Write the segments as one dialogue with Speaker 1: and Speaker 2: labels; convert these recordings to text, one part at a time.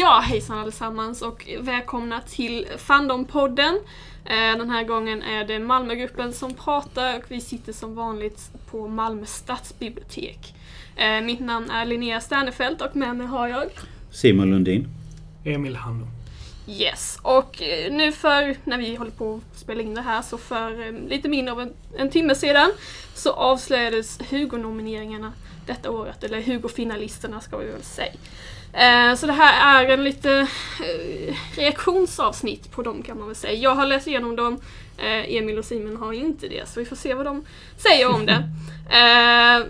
Speaker 1: Ja, hejsan allesammans och välkomna till Fandom-podden. Eh, Den här gången är det Malmögruppen som pratar och vi sitter som vanligt på Malmö stadsbibliotek. Eh, Mitt namn är Linnea Sternefelt och med mig har jag
Speaker 2: Simon Lundin.
Speaker 3: Emil Hanno.
Speaker 1: Yes, och eh, nu för, när vi håller på att spela in det här, så för lite mindre av en, en timme sedan så avslöjades Hugo-nomineringarna detta året, eller Hugo-finalisterna ska vi väl säga. Eh, så det här är en lite eh, reaktionsavsnitt på dem kan man väl säga. Jag har läst igenom dem, eh, Emil och Simon har inte det, så vi får se vad de säger om det.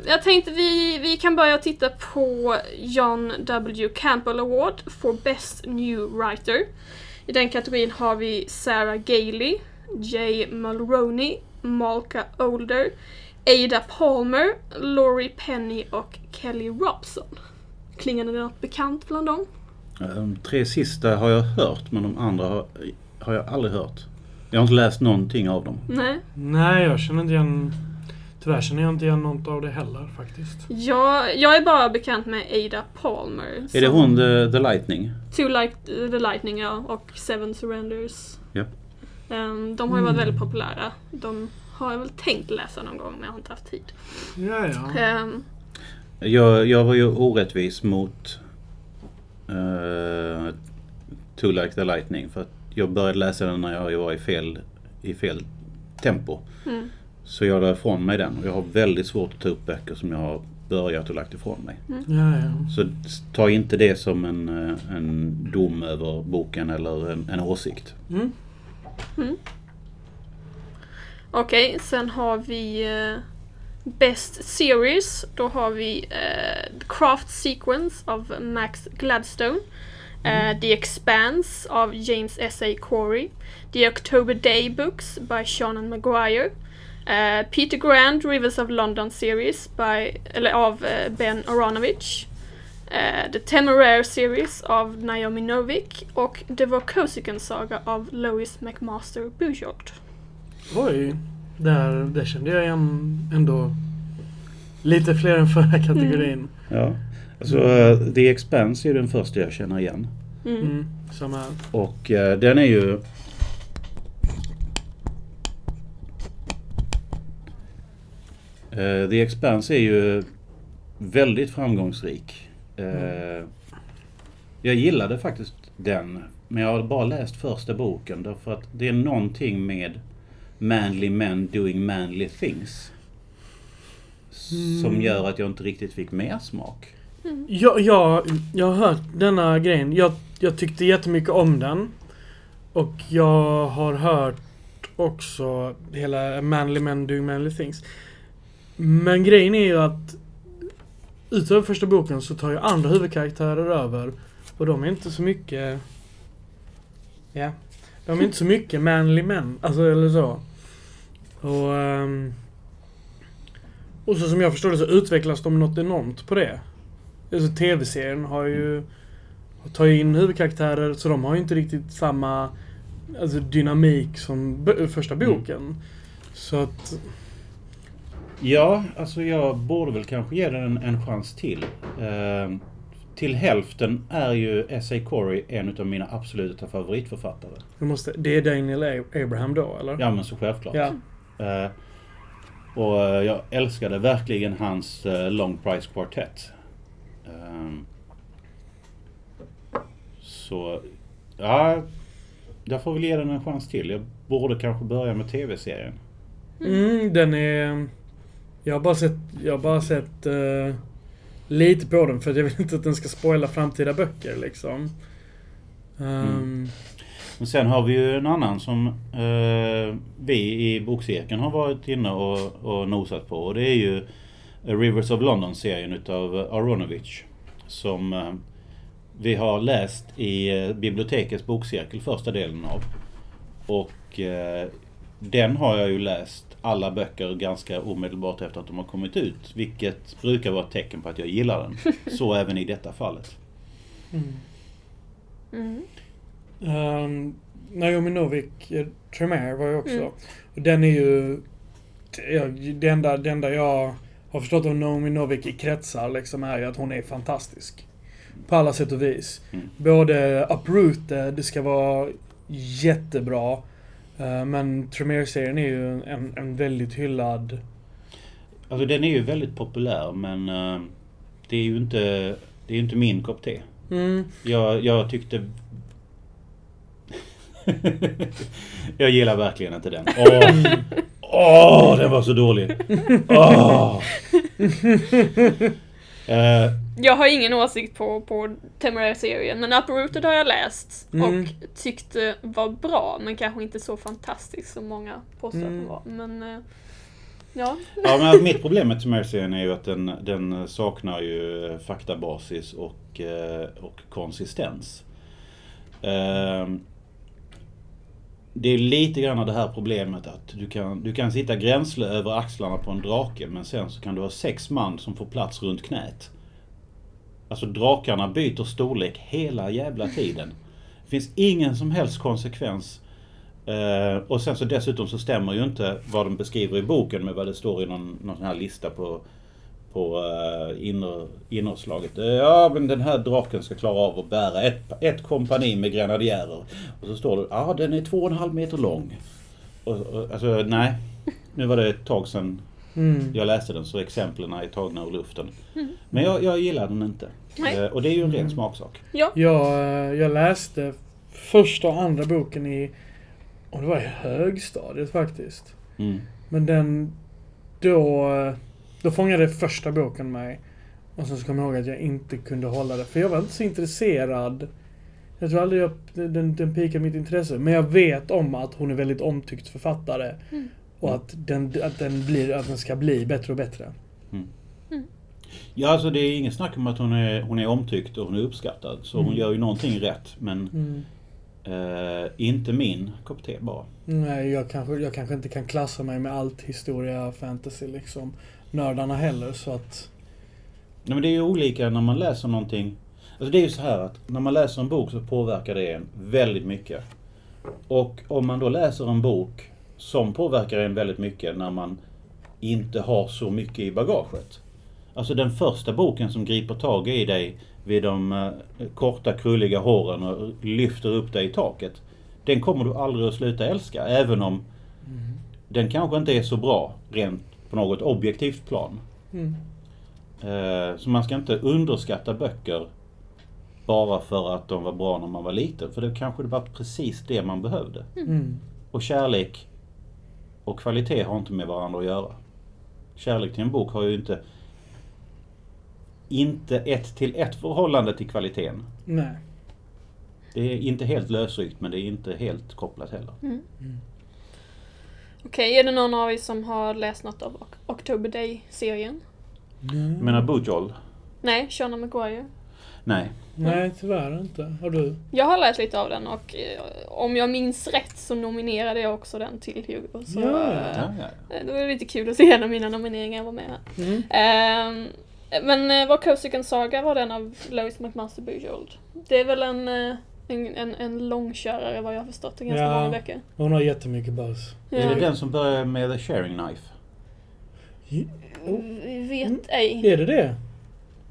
Speaker 1: Jag tänkte vi, vi kan börja titta på John W. Campbell Award for Best New Writer. I den kategorin har vi Sarah Gailey, Jay Mulroney, Malka Older, Ada Palmer, Laurie Penny och Kelly Robson. Klingade det något bekant bland dem?
Speaker 2: De tre sista har jag hört men de andra har, har jag aldrig hört. Jag har inte läst någonting av dem.
Speaker 1: Nej.
Speaker 3: Nej, jag känner inte igen... Tyvärr känner jag inte igen något av det heller faktiskt.
Speaker 1: Jag, jag är bara bekant med Ada Palmer.
Speaker 2: Är det hon The, The Lightning?
Speaker 1: Two Like the Lightning ja, och Seven Surrenders.
Speaker 2: Ja.
Speaker 1: Ehm, de har ju varit
Speaker 3: Mm.
Speaker 1: väldigt populära. De har jag väl tänkt läsa någon gång men jag har inte haft tid.
Speaker 3: Ja, ja.
Speaker 1: Ehm,
Speaker 2: Jag, jag var ju orättvis mot uh, To Like The Lightning för att jag började läsa den när jag var i fel, i fel tempo.
Speaker 1: mm,
Speaker 2: Så jag la ifrån mig den och jag har väldigt svårt att ta upp böcker som jag har börjat och lagt ifrån mig.
Speaker 3: ja, ja.
Speaker 2: Så ta inte det som en, eh, en dom över boken eller en, en åsikt.
Speaker 3: Mm.
Speaker 1: Okej, sen har vi eh, Best Series. Då har vi The Craft Sequence av Max Gladstone. eh, The Expanse av James S.A. Corey. The October Day Books by Sean Maguire. eh, Peter Grand Rivers of London Series by, eller av Ben Aronovich. The Temeraire Series av Naomi Novik och The Vorkosigan Saga av Lois McMaster Bujold.
Speaker 3: Oj. Där, där kände jag igen ändå lite fler än förra kategorin.
Speaker 2: Ja. Alltså, eh, The Expanse är den första jag känner igen.
Speaker 1: Mm.
Speaker 3: Mm. Samma.
Speaker 2: Och eh, den är ju... Eh, The Expanse är ju väldigt framgångsrik. Eh, jag gillade faktiskt den. Men jag har bara läst första boken därför att det är någonting med manly men doing manly things. Som
Speaker 3: Mm.
Speaker 2: gör att jag inte riktigt fick mer smak.
Speaker 3: Jag, jag, jag har hört denna grejen. Jag, jag tyckte jättemycket om den. Och jag har hört också hela Manly Men Doing Manly Things. Men grejen är ju att utöver första boken så tar ju andra huvudkaraktärer över. Och de är inte så mycket... Ja. De är inte så mycket manly men. Alltså eller så. Och... ehm, och så som jag förstår det så utvecklas de något enormt på det. Alltså tv-serien har ju... Tar ju in huvudkaraktärer så de har ju inte riktigt samma alltså, dynamik som första
Speaker 2: Mm.
Speaker 3: boken. Så att...
Speaker 2: Ja, alltså jag borde väl kanske ge den en, en chans till. Eh, till hälften är ju S.A. Corey en av mina absoluta favoritförfattare.
Speaker 3: Måste, det är Daniel Abraham då, eller?
Speaker 2: Ja, men så självklart.
Speaker 3: Ja.
Speaker 2: Eh, och eh, jag älskade verkligen hans eh, Long Price Quartet. Eh, så, ja, jag får väl ge den en chans till. Jag borde kanske börja med tv-serien.
Speaker 3: Mm, den är... Jag har bara sett, jag har bara sett eh, lite på den för jag vill inte att den ska spoila framtida böcker liksom. Ehm,
Speaker 2: Mm. Men sen har vi ju en annan som eh, vi i bokcirkeln har varit inne och, och nosat på. Och det är ju Rivers of London-serien utav Aronovich. Som eh, vi har läst i eh, bibliotekets bokcirkel första delen av. Och eh, den har jag ju läst alla böcker ganska omedelbart efter att de har kommit ut. Vilket brukar vara ett tecken på att jag gillar den. Så även i detta fallet.
Speaker 3: mm.
Speaker 1: Mm.
Speaker 3: Ehm, Naomi Novik, eh, Tremere var ju också.
Speaker 1: Mm.
Speaker 3: Och den är ju... Ja, det, enda, det enda jag har förstått av Naomi Novik i kretsar liksom är ju att hon är fantastisk. På alla sätt och vis.
Speaker 2: Mm.
Speaker 3: Både Uprooted, det ska vara jättebra. Eh, Men Tremere-serien är ju en, en väldigt hyllad...
Speaker 2: Alltså den är ju väldigt populär men eh, det är ju inte, det är inte min kopp te.
Speaker 3: Mm.
Speaker 2: Jag, jag tyckte... jag gillar verkligen inte den. Åh, Åh den var så dålig! Åh. Eh,
Speaker 1: Jag har ingen åsikt på, på Temeraire-serien, men Uprooted har jag läst
Speaker 3: Mm.
Speaker 1: och tyckte var bra, men kanske inte så fantastisk som många påstår att
Speaker 3: Mm.
Speaker 1: den var. Men, eh, ja.
Speaker 2: ja, men mitt problem med Temerserien är ju att den, den saknar ju faktabasis och, eh, och konsistens. Ehm, det är lite grann det här problemet att du kan, du kan sitta gränsle över axlarna på en drake men sen så kan du ha sex man som får plats runt knät. Alltså drakarna byter storlek hela jävla tiden. Det finns ingen som helst konsekvens. Eh, och sen så dessutom så stämmer ju inte vad de beskriver i boken med vad det står i någon, någon sån här lista på, på uh, inner, innerslaget. Eh, ja men den här draken ska klara av att bära ett, ett kompani med grenadjärer. Och så står det, ja ah, den är två och en halv meter lång. Och, och, alltså nej. Nu var det ett tag sedan
Speaker 3: Mm.
Speaker 2: jag läste den så exemplen är tagna ur luften. Men jag, jag gillar den inte.
Speaker 1: Nej.
Speaker 2: Eh, och det är ju en ren smaksak.
Speaker 1: ja.
Speaker 3: Jag, jag läste första och andra boken i... Om det var i högstadiet faktiskt.
Speaker 2: Mm.
Speaker 3: Men den... Då... Då fångade första boken mig. Och sen så kom jag ihåg att jag inte kunde hålla det. För jag var inte så intresserad. Jag tror aldrig jag, den, den pikade mitt intresse. Men jag vet om att hon är väldigt omtyckt författare.
Speaker 1: Mm.
Speaker 3: Och att den, att, den blir, att den ska bli bättre och bättre.
Speaker 2: Ja, alltså det är ingen snack om att hon är, hon är omtyckt och hon är uppskattad. Så hon
Speaker 3: Mm.
Speaker 2: gör ju någonting rätt. Men
Speaker 3: Mm.
Speaker 2: eh, inte min kopp te bara.
Speaker 3: Nej, jag kanske, jag kanske inte kan klassa mig med allt historia, fantasy liksom. Nördarna heller, så att...
Speaker 2: Nej, men det är ju olika när man läser någonting. Alltså det är ju så här att när man läser en bok så påverkar det en väldigt mycket. Och om man då läser en bok som påverkar en väldigt mycket när man inte har så mycket i bagaget. Alltså den första boken som griper tag i dig vid de eh, korta krulliga håren och lyfter upp dig i taket. Den kommer du aldrig att sluta älska även om den kanske inte är så bra rent på något objektivt plan.
Speaker 3: Mm.
Speaker 2: Eh, Så man ska inte underskatta böcker bara för att de var bra när man var liten. För det kanske det var precis det man behövde.
Speaker 3: Mm.
Speaker 2: Och kärlek och kvalitet har inte med varandra att göra. Kärlek till en bok har ju inte inte ett till ett förhållande till kvaliteten.
Speaker 3: Nej.
Speaker 2: Det är inte helt lösryckt men det är inte helt kopplat heller.
Speaker 1: Okej, är det någon av er som har läst något av Ok- October Day-serien?
Speaker 3: Mm.
Speaker 2: Menar Bujol?
Speaker 1: Nej, Shona Maguire.
Speaker 2: Nej.
Speaker 3: Nej, tyvärr inte. Har du?
Speaker 1: Jag har läst lite av den och eh, om jag minns rätt så nominerade jag också den till Hugo. Så
Speaker 3: Ja.
Speaker 1: eh,
Speaker 2: Ja, ja.
Speaker 1: det var lite kul att se när mina nomineringar var med här.
Speaker 3: Mm.
Speaker 1: Ehm, men eh, var Kosikan Saga var den av Lois McMaster Bujold. Det är väl en, eh, en, en, en långkörare vad jag har förstått, det är ganska
Speaker 3: Ja.
Speaker 1: många böcker.
Speaker 3: Hon har jättemycket buzz.
Speaker 2: Är det den som börjar med The Sharing Knife?
Speaker 1: Vi vet ej.
Speaker 3: Är det det?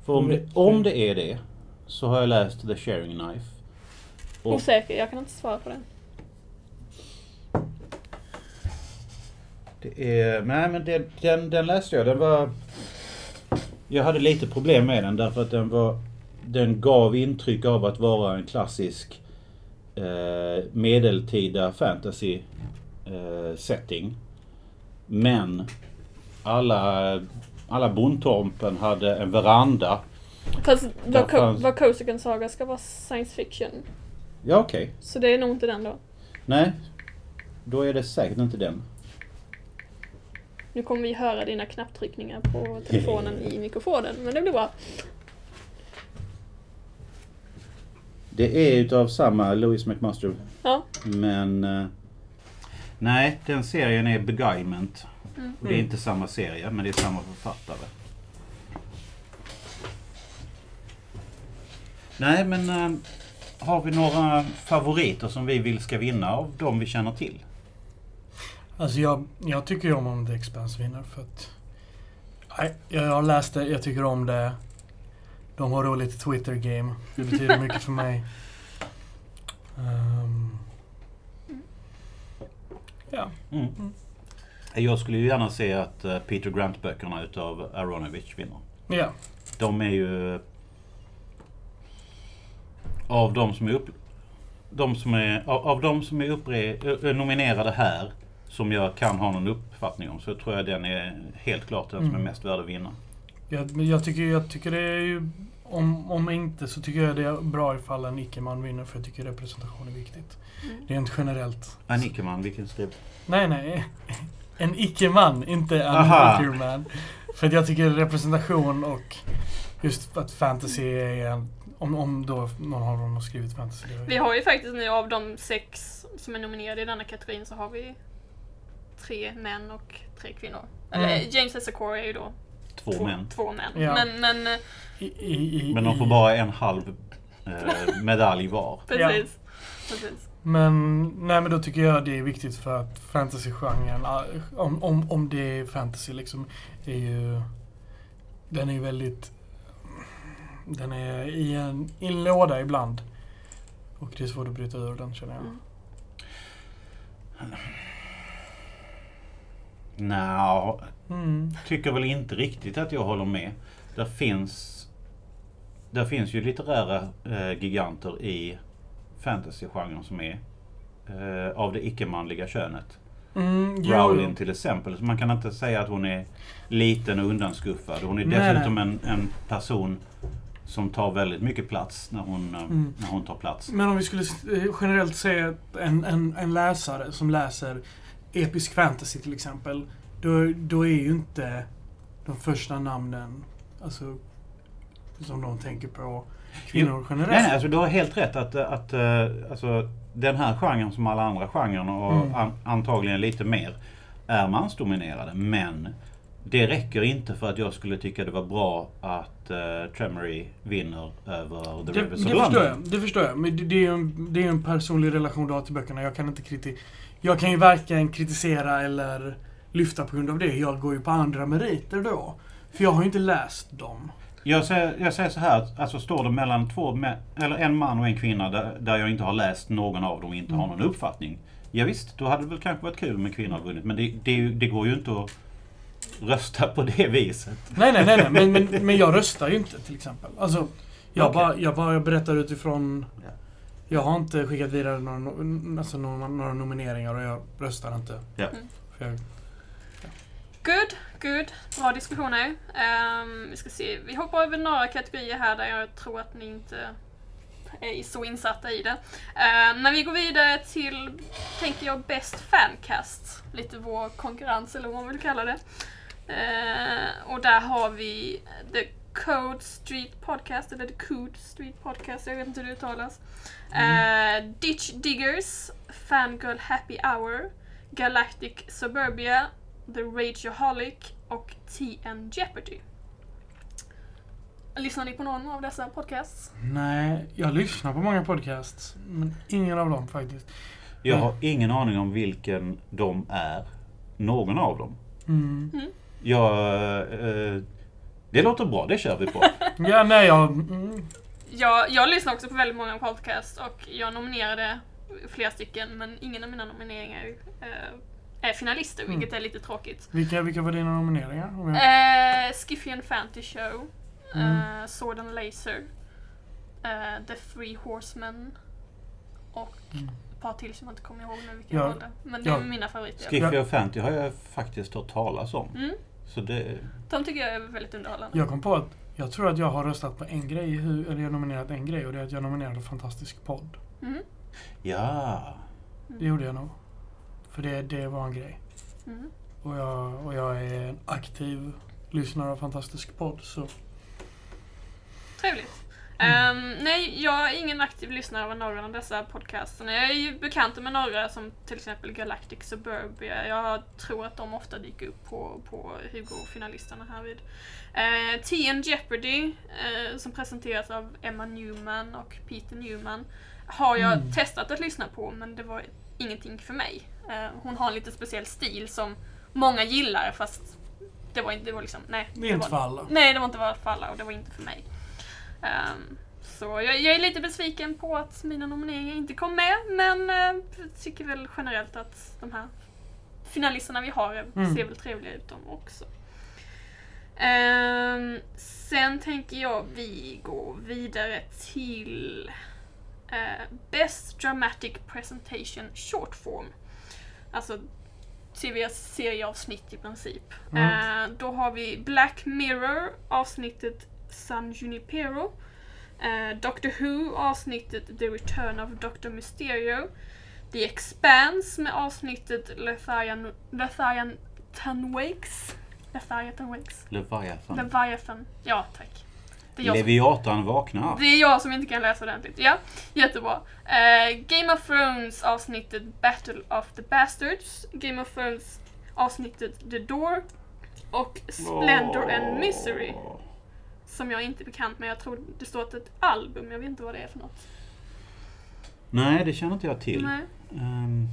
Speaker 2: För om det, om det är det så har jag läst The Sharing Knife. Och
Speaker 1: Osäker, jag kan inte svara på den.
Speaker 2: Det är, nej men den, den, den läste jag. Den var... Jag hade lite problem med den därför att den var... Den gav intryck av att vara en klassisk eh, medeltida fantasy eh, setting. Men alla, alla bondtorpen hade en veranda.
Speaker 1: Fast Ko-
Speaker 2: fanns-
Speaker 1: Saga ska vara science fiction.
Speaker 2: Ja okej.
Speaker 1: Så det är nog inte den då.
Speaker 2: Nej. Då är det säkert inte den.
Speaker 1: Nu kommer vi höra dina knapptryckningar på telefonen i mikrofonen, men det blir bra.
Speaker 2: Det är utav samma Louis McMaster.
Speaker 1: Ja.
Speaker 2: Men... eh, nej, den serien är Beguilement.
Speaker 1: Mm.
Speaker 2: Och det är inte samma serie, men det är samma författare. Nej, men eh, har vi några favoriter som vi vill ska vinna av de vi känner till?
Speaker 3: Alltså jag, jag tycker ju om om The Expanse vinner för att... Nej, jag har läst det, jag tycker om det. De har roligt Twitter-game. Det betyder mycket för mig. Ehm, ja.
Speaker 2: Mm. Jag skulle ju gärna se att eh, Peter Grant-böckerna utav Aronovich vinner.
Speaker 3: Ja.
Speaker 2: De är ju... Av de som är upp... De som är, av, av de som är uppre, ö, nominerade här som jag kan ha någon uppfattning om så tror jag den är helt klart den som är
Speaker 3: Mm.
Speaker 2: mest värd att vinna.
Speaker 3: Jag, jag, tycker, jag tycker det är ju... Om, om inte så tycker jag det är bra ifall en icke-man vinner för jag tycker representation är viktigt.
Speaker 1: Mm.
Speaker 3: Rent generellt.
Speaker 2: En icke-man, vilken skriv?
Speaker 3: Nej, nej. En icke-man, inte en icke-man. För att jag tycker representation och just att fantasy är en... Om, om då någon av dem har skrivit fantasy.
Speaker 1: Vi har ju faktiskt nu av de sex som är nominerade i denna kategorin så har vi tre män och tre kvinnor. Eller
Speaker 3: Mm.
Speaker 1: James S. Corey är ju då
Speaker 2: Två män.
Speaker 1: Två män.
Speaker 3: Ja.
Speaker 1: Men, men eh,
Speaker 3: I, i, i,
Speaker 2: Men de får bara en halv eh, medalj var.
Speaker 1: precis. precis.
Speaker 3: Men, nej men då tycker jag det är viktigt för att fantasygenren, ah, om, om, om det är fantasy liksom, är ju... Den är ju väldigt... Den är i en, i en låda ibland. Och det är svårt att bryta ur den känner jag.
Speaker 1: Mm.
Speaker 2: Nja,
Speaker 3: Mm.
Speaker 2: tycker väl inte riktigt att jag håller med. Där finns, där finns ju litterära eh, giganter i fantasygenren som är eh, av det icke-manliga könet.
Speaker 3: Mm,
Speaker 2: Rowling till exempel. Så man kan inte säga att hon är liten och undanskuffad. Hon är
Speaker 3: Nej,
Speaker 2: dessutom En, en person som tar väldigt mycket plats när hon, eh,
Speaker 3: Mm.
Speaker 2: när hon tar plats.
Speaker 3: Men om vi skulle eh, generellt säga en, en, en läsare som läser episk fantasy till exempel. Då, då är ju inte de första namnen, alltså, som de tänker på, kvinnor generellt.
Speaker 2: Nej, nej, alltså du har helt rätt att, att eh, alltså, den här genren som alla andra genrer och
Speaker 3: Mm.
Speaker 2: an, antagligen lite mer är mansdominerade. Men det räcker inte för att jag skulle tycka det var bra att uh, Tremory vinner över The
Speaker 3: Det,
Speaker 2: Rivers of London.
Speaker 3: förstår jag. Det förstår jag. Men det, det är ju en, det är ju en personlig relation du har till böckerna. Jag kan inte kriti Jag kan ju varken kritisera eller lyfta på grund av det. Jag går ju på andra meriter då. För jag har ju inte läst dem.
Speaker 2: Jag säger, jag säger så här, att, alltså står det mellan två eller en man och en kvinna där, där jag inte har läst någon av dem och inte har
Speaker 3: Mm.
Speaker 2: någon uppfattning. Ja, visst, då hade det väl kanske varit kul om en kvinna hade vunnit. Men det, det, det går ju inte att rösta på det viset.
Speaker 3: Nej, nej, nej. nej. Men, men, men jag röstar ju inte till exempel. Alltså, jag,
Speaker 2: Okej.
Speaker 3: bara, jag bara berättar utifrån...
Speaker 2: Ja.
Speaker 3: Jag har inte skickat vidare några, alltså, några, några nomineringar och jag röstar inte.
Speaker 2: Ja.
Speaker 3: För jag,
Speaker 1: Good, good. Bra diskussioner. Ehm, vi ska se. Vi hoppar över några kategorier här där jag tror att ni inte är så insatta i det. Uh, när vi går vidare till, tänker jag, Best Fancast. Lite vår konkurrens eller vad man vill kalla det. Eh, och där har vi The Code Street Podcast, eller The Code Street Podcast, jag vet inte hur det uttalas. Eh, Ditch Diggers, Fangirl Happy Hour, Galactic Suburbia, The Rageaholic och TN Jeopardy. Lyssnar ni på någon av dessa podcasts?
Speaker 3: nej, jag lyssnar på många podcasts. Men ingen av dem faktiskt.
Speaker 2: Jag
Speaker 3: Mm.
Speaker 2: har ingen aning om vilken de är. Någon av dem.
Speaker 3: Mm.
Speaker 2: Jag, eh, det låter bra, det kör vi på.
Speaker 3: Ja, nej, jag... Mm,
Speaker 1: Jag, jag lyssnar också på väldigt många podcasts och jag nominerade flera stycken men ingen av mina nomineringar eh, är finalister
Speaker 3: Mm.
Speaker 1: vilket är lite tråkigt.
Speaker 3: vilka, vilka var dina nomineringar? Om jag-
Speaker 1: Eh, Skiffy Fantasy Show,
Speaker 3: Mm.
Speaker 1: eh, Sword and Laser, eh, The Three Horsemen och
Speaker 3: Mm.
Speaker 1: ett par till som jag inte kommer ihåg nu vilka
Speaker 3: Ja,
Speaker 1: jag valde. Men det är
Speaker 3: ja.
Speaker 1: mina favoriter.
Speaker 2: Skiffy och Fanty har jag faktiskt hört talas om.
Speaker 1: Mm,
Speaker 2: Så det...
Speaker 1: de tycker jag är väldigt underhållande.
Speaker 3: Jag kom på att jag tror att jag har röstat på en grej, hur- eller jag nominerat en grej och det är att jag nominerade Fantastisk podd.
Speaker 1: Mm,
Speaker 2: Ja.
Speaker 3: Det gjorde jag nog. För det, det var en grej.
Speaker 1: mm.
Speaker 3: Och jag, och jag är en aktiv lyssnare av Fantastisk podd, så...
Speaker 1: Trevligt.
Speaker 3: Mm.
Speaker 1: Ehm, nej, jag är ingen aktiv lyssnare av några av dessa podcasterna. Jag är ju bekant med några som till exempel Galactic Suburbia. Jag tror att de ofta dyker upp på, på Hugo-finalisterna härvid. Uh, TN Jeopardy, eh, som presenteras av Emma Newman och Peter Newman, har jag
Speaker 3: Mm.
Speaker 1: testat att lyssna på men det var ingenting för mig. Eh, hon har en lite speciell stil som många gillar fast det var inte, det var liksom, nej.
Speaker 3: Det är inte för alla.
Speaker 1: Nej, det var inte för alla och det var inte för mig. Ehm, så jag, jag är lite besviken på att mina nomineringar inte kom med, men jag tycker väl generellt att de här finalisterna vi har
Speaker 3: Mm.
Speaker 1: ser väl trevliga ut de också. Ehm, sen tänker jag vi går vidare till eh, Best Dramatic Presentation Short Form. Alltså tv-serieavsnitt i princip.
Speaker 3: Mm.
Speaker 1: Eh, då har vi Black Mirror, avsnittet San Junipero. Eh, Doctor Who, avsnittet The Return of Dr. Mysterio. The Expanse med avsnittet Leviathan, Leviathan Wakes. Leviathan Wakes.
Speaker 2: Leviathan.
Speaker 1: Leviathan. Ja, tack. Det är, jag som,
Speaker 2: Leviatan vaknar.
Speaker 1: det är jag som inte kan läsa ordentligt. Ja, jättebra. Eh, Game of Thrones avsnittet Battle of the Bastards. Game of Thrones avsnittet The Door. Och Splendor and Misery. Som jag inte är bekant med. Jag tror det står att ett album. Jag vet inte vad det är för något.
Speaker 2: Nej, det känner inte jag till.
Speaker 1: Nej.
Speaker 2: Um,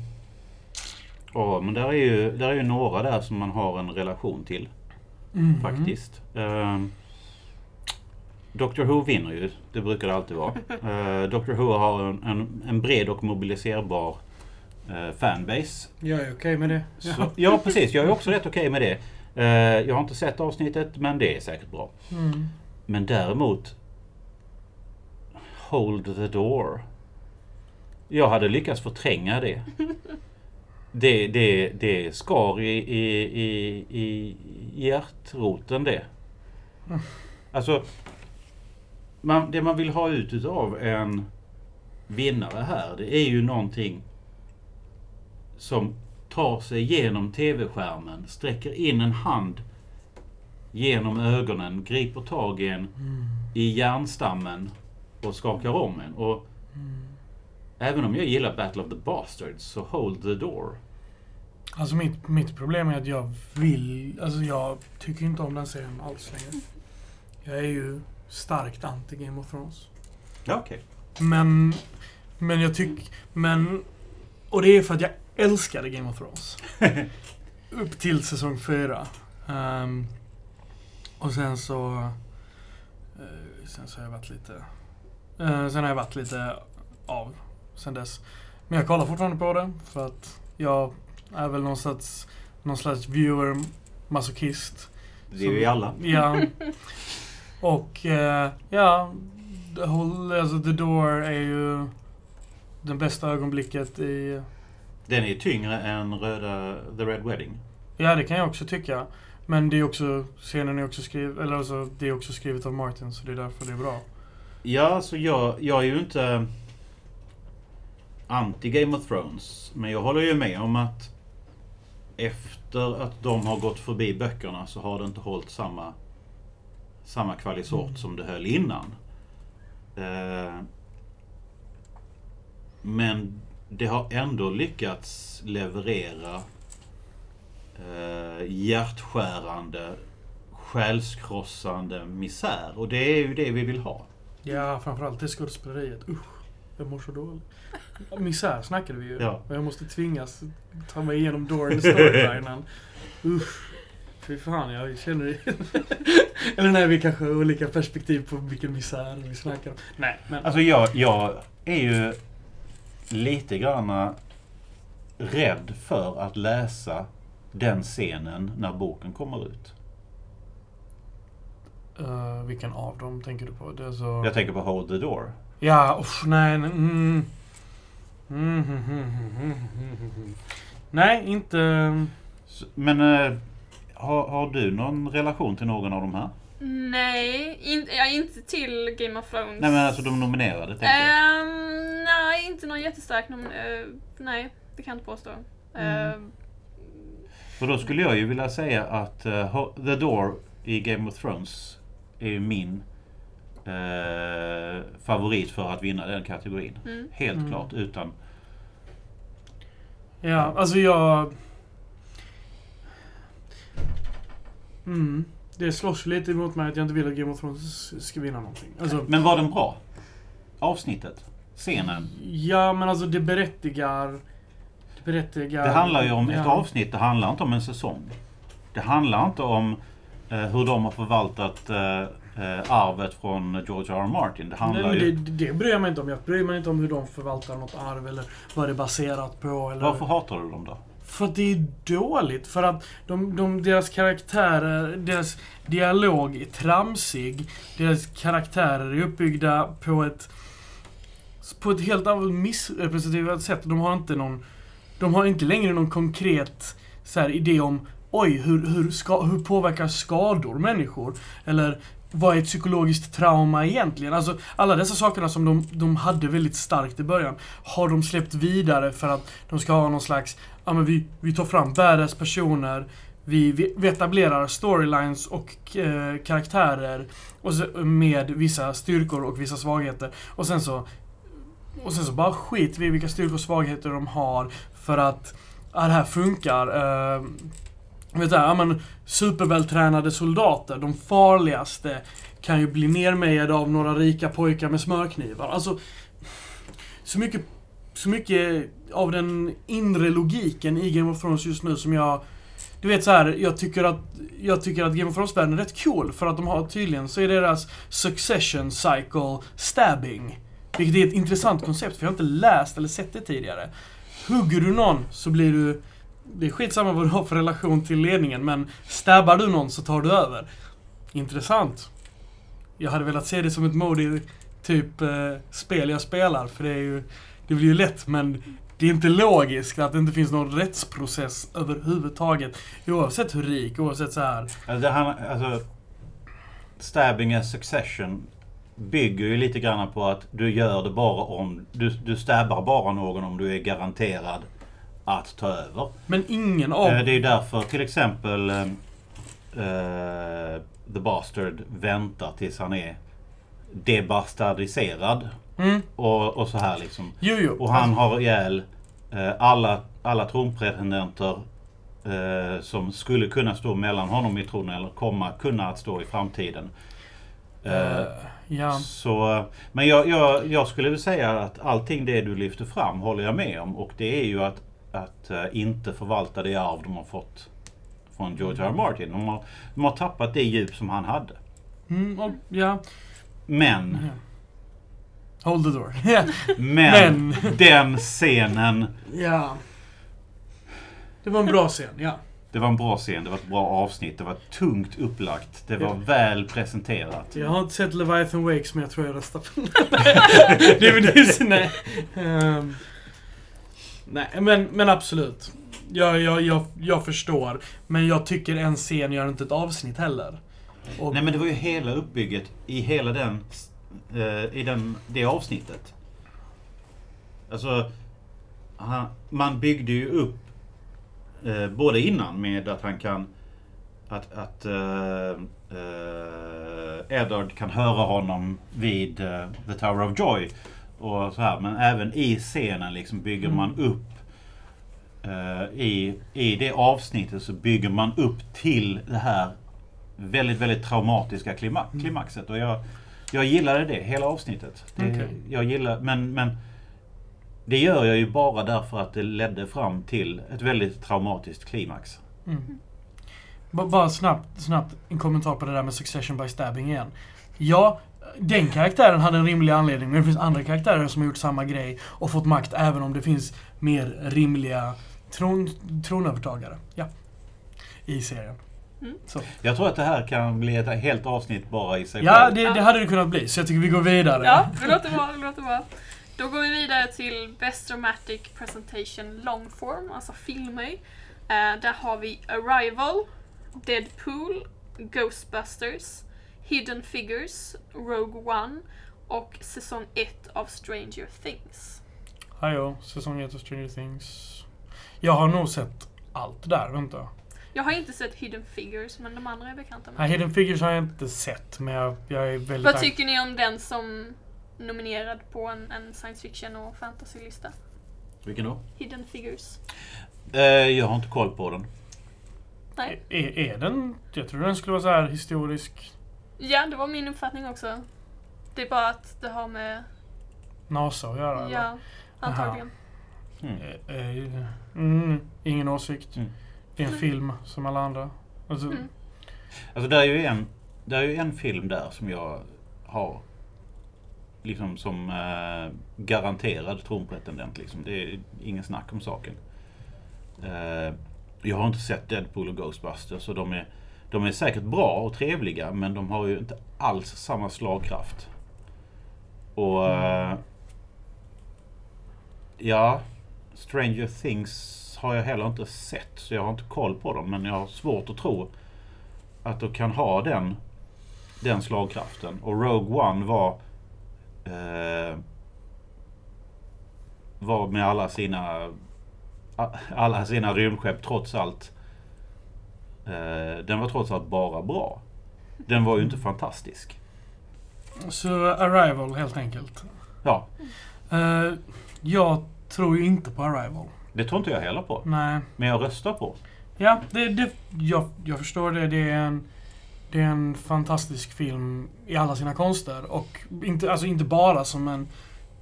Speaker 2: ja, men där är, ju, där är ju några där som man har en relation till
Speaker 3: Mm.
Speaker 2: faktiskt. Um, Doctor Who vinner ju, det brukar det alltid vara. Uh, Doctor Who har en, en, en bred och mobiliserbar uh, fanbase.
Speaker 3: Jag är okej med det.
Speaker 2: Så, ja, precis. Jag är också rätt okej med det. Uh, jag har inte sett avsnittet, men det är säkert bra.
Speaker 3: Mm.
Speaker 2: Men däremot Hold the door. Jag hade lyckats förtränga det. Det, det, det skar i, i, i, i hjärtroten det. Alltså, man, det man vill ha ut utav en vinnare här, det är ju någonting som tar sig genom TV-skärmen, sträcker in en hand genom ögonen, griper tag i en i hjärnstammen och skakar om en. Och Även om jag gillar Battle of the Bastards så hold the door.
Speaker 3: Alltså mitt, mitt problem är att jag vill... Alltså jag tycker inte om den serien alls längre. Jag är ju starkt anti Game of Thrones.
Speaker 2: Ja, okej.
Speaker 3: Men... Men jag tycker... Men... Och det är för att jag älskade Game of Thrones. Upp till säsong fyra. Ehm, och sen så... eh, sen så har jag varit lite... eh, sen har jag varit lite av sen dess. Men jag kollar fortfarande på det för att jag är väl någon slags, någon slags viewer masochist.
Speaker 2: Det är ju alla.
Speaker 3: Ja. Och eh, ja, the, whole, alltså, the Door är ju det bästa ögonblicket i...
Speaker 2: Den är tyngre än röda The Red Wedding.
Speaker 3: Ja, det kan jag också tycka. Men det är också, scenen är också skriven, eller alltså, det är också skrivet av Martin, så det är därför det är bra.
Speaker 2: Ja, så jag, jag är ju inte anti Game of Thrones. Men jag håller ju med om att efter att de har gått förbi böckerna så har det inte hållit samma, samma kvalisort
Speaker 3: Mm.
Speaker 2: som det höll innan. Eh, men det har ändå lyckats leverera eh, hjärtskärande, själskrossande misär. Och det är ju det vi vill ha.
Speaker 3: Ja, framförallt det skådespeleriet. Usch, jag mår så dåligt. Misär snackade vi ju.
Speaker 2: Ja.
Speaker 3: Jag måste tvingas ta mig igenom Doran storylinen. Usch. Fy fan, jag känner det. Eller nej, vi kanske har olika perspektiv på vilken misär vi snackar om. Nej, men...
Speaker 2: Alltså jag, jag är ju lite grann rädd för att läsa den scenen när boken kommer ut.
Speaker 3: eh, vilken av dem tänker du på? Det är så...
Speaker 2: Jag tänker på Hold the Door.
Speaker 3: Ja, usch, nej, nej. Mm. Mm, mm, mm, mm, mm, mm. Nej, inte...
Speaker 2: Men eh, har, har du någon relation till någon av de här?
Speaker 1: Nej, in, ja, inte till Game of Thrones.
Speaker 2: Nej men alltså de nominerade tänker jag.
Speaker 1: Ehm, nej, inte någon jättestark nom- eh, Nej, det kan jag inte påstå.
Speaker 3: Mm.
Speaker 1: Ehm,
Speaker 2: För då skulle jag ju vilja säga att Ho- The Door i Game of Thrones är ju min eh, favorit för att vinna den kategorin.
Speaker 1: mm.
Speaker 2: Helt
Speaker 3: Mm.
Speaker 2: klart utan...
Speaker 3: Ja, alltså jag... Mm. Det slåss lite emot mig att jag inte vill att Game of Thrones ska vinna någonting. Alltså,
Speaker 2: Men var den bra? Avsnittet? Scenen?
Speaker 3: ja, men alltså det berättigar... Det berättigar...
Speaker 2: Det handlar ju om ett avsnitt, det handlar inte om en säsong. Det handlar inte om eh, hur de har förvaltat eh, eh, arvet från George R. R. Martin. Det handlar
Speaker 3: Nej,
Speaker 2: ju...
Speaker 3: det, det bryr jag mig inte om. Jag bryr mig inte om hur de förvaltar något arv eller vad det är baserat på. Eller...
Speaker 2: Varför hatar du dem då?
Speaker 3: För att det är dåligt. För att de, de, deras karaktärer, deras dialog är tramsig. Deras karaktärer är uppbyggda på ett på ett helt missrepresentativt sätt. De har inte någon de har inte längre någon konkret så här, idé om oj, hur, hur, ska, hur påverkar skador människor? Eller vad är ett psykologiskt trauma egentligen? Alltså alla dessa sakerna som de, de hade väldigt starkt i början har de släppt vidare för att de ska ha någon slags, ja men vi, vi tar fram världens personer, vi, vi, vi etablerar storylines och eh, karaktärer och så, med vissa styrkor och vissa svagheter. Och sen så och sen så bara skit vi i vilka styrkor och svagheter de har för att ja, det här funkar. Uh, vet du, ja, men, supervältränade soldater, de farligaste, kan ju bli nermejade av några rika pojkar med smörknivar. Alltså, så mycket, så mycket av den inre logiken i Game of Thrones just nu som jag du vet så här, jag tycker att, jag tycker att Game of Thrones-världen är rätt cool för att de har tydligen så är deras succession cycle stabbing. Vilket är ett intressant koncept för jag har inte läst eller sett det tidigare. Hugger du någon så blir du... Det är skitsamma vad du har för relation till ledningen men stabbar du någon så tar du över. Intressant. Jag hade velat se det som ett mode i typ eh, spel jag spelar för det är ju... Det blir ju lätt men det är inte logiskt att det inte finns någon rättsprocess överhuvudtaget. Oavsett hur rik, oavsett så här.
Speaker 2: Alltså, det han, alltså, stabbing a succession bygger ju lite grann på att du gör det bara om... Du, du stabbar bara någon om du är garanterad att ta över.
Speaker 3: Men ingen av...
Speaker 2: Eh, Det är ju därför till exempel eh, The Bastard väntar tills han är debastardiserad.
Speaker 3: Mm.
Speaker 2: Och, och så här liksom.
Speaker 3: Jo, jo.
Speaker 2: Och han har ihjäl eh, alla, alla tronpretendenter som skulle kunna stå mellan honom i tronen eller komma kunna att stå i framtiden.
Speaker 3: Ja.
Speaker 2: så, men jag, jag, jag skulle vilja säga att allting det du lyfter fram håller jag med om. Och det är ju att, att eh, inte förvalta det arv de har fått från George R. R. Martin. De har, de har tappat det djup som han hade.
Speaker 3: Mm, och, ja.
Speaker 2: Men,
Speaker 3: Hold the door. Ja.
Speaker 2: men,
Speaker 3: Men.
Speaker 2: den scenen.
Speaker 3: ja. Det var en bra scen, ja.
Speaker 2: Det var en bra scen, det var ett bra avsnitt, det var tungt upplagt, det var väl presenterat.
Speaker 3: Jag har inte sett Leviathan Wakes men jag tror jag röstar på det nej. Ehm, nej, men, men absolut. Jag, jag, jag, jag förstår. Men jag tycker en scen gör inte ett avsnitt heller. Och,
Speaker 2: Nej men det var ju hela uppbygget i hela den, eh, i den, det avsnittet. Alltså, man byggde ju upp eh, både innan med att han kan att, att eh, eh, Eddard kan höra honom vid eh, The Tower of Joy. Och så här. Men även i scenen liksom bygger
Speaker 3: Mm.
Speaker 2: man upp eh, i, I det avsnittet så bygger man upp till det här väldigt, väldigt traumatiska
Speaker 3: Mm.
Speaker 2: klimaxet. Och jag, jag gillade det, hela avsnittet. Det,
Speaker 3: Okej.
Speaker 2: Jag gillar, men, men det gör jag ju bara därför att det ledde fram till ett väldigt traumatiskt klimax.
Speaker 3: Mm. B- Bara snabbt, snabbt en kommentar på det där med Succession by Stabbing igen. Ja, den karaktären hade en rimlig anledning, men det finns andra karaktärer som har gjort samma grej och fått makt även om det finns mer rimliga tron, tronövertagare. Ja. I serien.
Speaker 1: Mm.
Speaker 3: Så.
Speaker 2: Jag tror att det här kan bli ett helt avsnitt bara i sig
Speaker 3: Ja, det, det hade det kunnat bli, så jag tycker vi går vidare.
Speaker 1: Ja, det låter bra, det låter bra. Då går vi vidare till Best Dramatic Presentation Long Form, alltså filmer. Eh, där har vi Arrival, Deadpool, Ghostbusters, Hidden Figures, Rogue One och säsong 1 av Stranger Things.
Speaker 3: Hallå, säsong 1 av Stranger Things. Jag har nog sett allt där, vänta.
Speaker 1: Jag har inte sett Hidden Figures, men de andra är bekanta
Speaker 3: Nej,
Speaker 1: med.
Speaker 3: Hidden Figures har jag inte sett, men jag, jag är väldigt...
Speaker 1: Vad tycker ni om den som nominerad på en, en science fiction och fantasy-lista?
Speaker 2: Vilken då?
Speaker 1: Hidden Figures.
Speaker 2: Eh, jag har inte koll på den.
Speaker 1: Nej.
Speaker 3: Är, är den... Jag tror den skulle vara så här historisk
Speaker 1: Ja, det var min uppfattning också. Det är bara att det har med...
Speaker 3: NASA att göra, eller?
Speaker 1: Ja, antagligen.
Speaker 2: Mm.
Speaker 3: Eh, eh, Mm, ingen åsikt.
Speaker 2: Mm.
Speaker 3: Det är en film som alla andra. Alltså,
Speaker 1: Mm.
Speaker 2: Alltså det är ju en, det är ju en film där som jag har liksom som eh, garanterad tronpretendent. Liksom. Det är ingen snack om saken. Eh, jag har inte sett Deadpool och Ghostbusters och de är, de är säkert bra och trevliga men de har ju inte alls samma slagkraft. Och eh, ja, Stranger Things har jag heller inte sett så jag har inte koll på dem men jag har svårt att tro att de kan ha den, den slagkraften. Och Rogue One var eh, var med alla sina alla sina rymdskepp trots allt eh, den var trots allt bara bra. Den var ju inte fantastisk.
Speaker 3: Så Arrival helt enkelt.
Speaker 2: Ja,
Speaker 3: Eh, jag tror ju inte på Arrival.
Speaker 2: det tror inte jag heller på.
Speaker 3: Nej.
Speaker 2: Men jag röstar på.
Speaker 3: Ja, det, det, jag, jag förstår det. Det är, en, det är en fantastisk film i alla sina konster. Och inte, alltså inte bara som en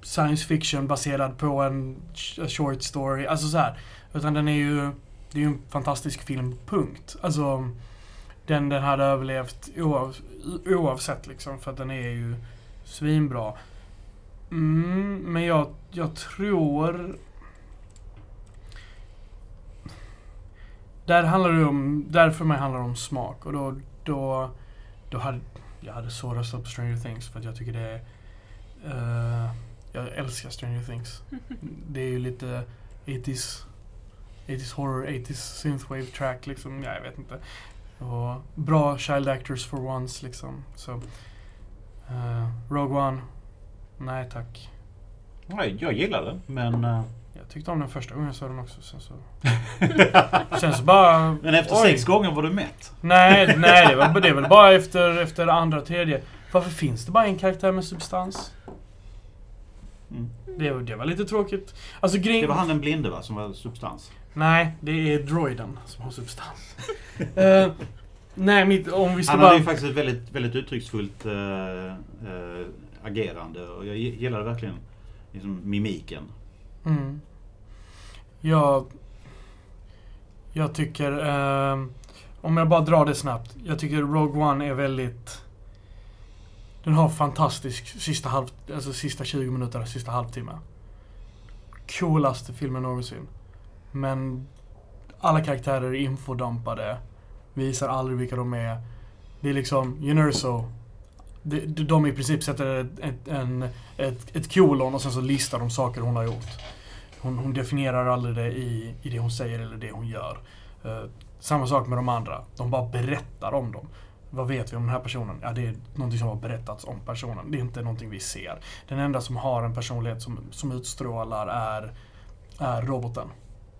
Speaker 3: science fiction baserad på en short story. Alltså så här. Utan den är ju, det är ju en fantastisk film, punkt. Alltså, den, den hade överlevt oav, oavsett liksom. För att den är ju svinbra. Mm, men jag, jag tror... Där handlar det om, där för mig handlar det om smak. Och då, då, då hade jag hade så röstat på Stranger Things för att jag tycker det är... eh, jag älskar Stranger Things. Det är ju lite 80s, 80s horror, 80s synthwave track liksom. Ja, jag vet inte. Och bra child actors for once liksom. Så, eh, Rogue One. Nej tack.
Speaker 2: Nej, jag gillar den men... eh,
Speaker 3: Jag tyckte om den första gången jag såg den också. Sen så, sen så bara...
Speaker 2: Men efter
Speaker 3: oj.
Speaker 2: sex gånger var du mätt.
Speaker 3: Nej, nej det, var, det är väl bara efter, efter andra, tredje. Varför finns det bara en karaktär med substans?
Speaker 2: Mm.
Speaker 3: Det, var- det var lite tråkigt. Alltså
Speaker 2: Det
Speaker 3: grejen...
Speaker 2: var han den blinde va, som var substans?
Speaker 3: Nej, det är droiden som har substans. Eh, nej, mitt, om vi ska
Speaker 2: Han
Speaker 3: bara...
Speaker 2: hade ju faktiskt ett väldigt, väldigt uttrycksfullt eh, eh, agerande och jag gillade verkligen liksom, mimiken.
Speaker 3: Mm. Jag... Jag tycker... Eh, om jag bara drar det snabbt. Jag tycker Rogue One är väldigt... Den har fantastisk sista halv... Alltså sista 20 minuter, sista halvtimme. Coolaste filmen någonsin. Men alla karaktärer är infodumpade. Visar aldrig vilka de är. Det är liksom Universo de, de i princip sätter ett, en, ett, ett kolon och sen så listar de saker hon har gjort. Hon, hon definierar aldrig det i, i det hon säger eller det hon gör. Eh, samma sak med de andra. De bara berättar om dem. Vad vet vi om den här personen? Ja, det är någonting som har berättats om personen. Det är inte någonting vi ser. Den enda som har en personlighet som, som utstrålar är, är roboten.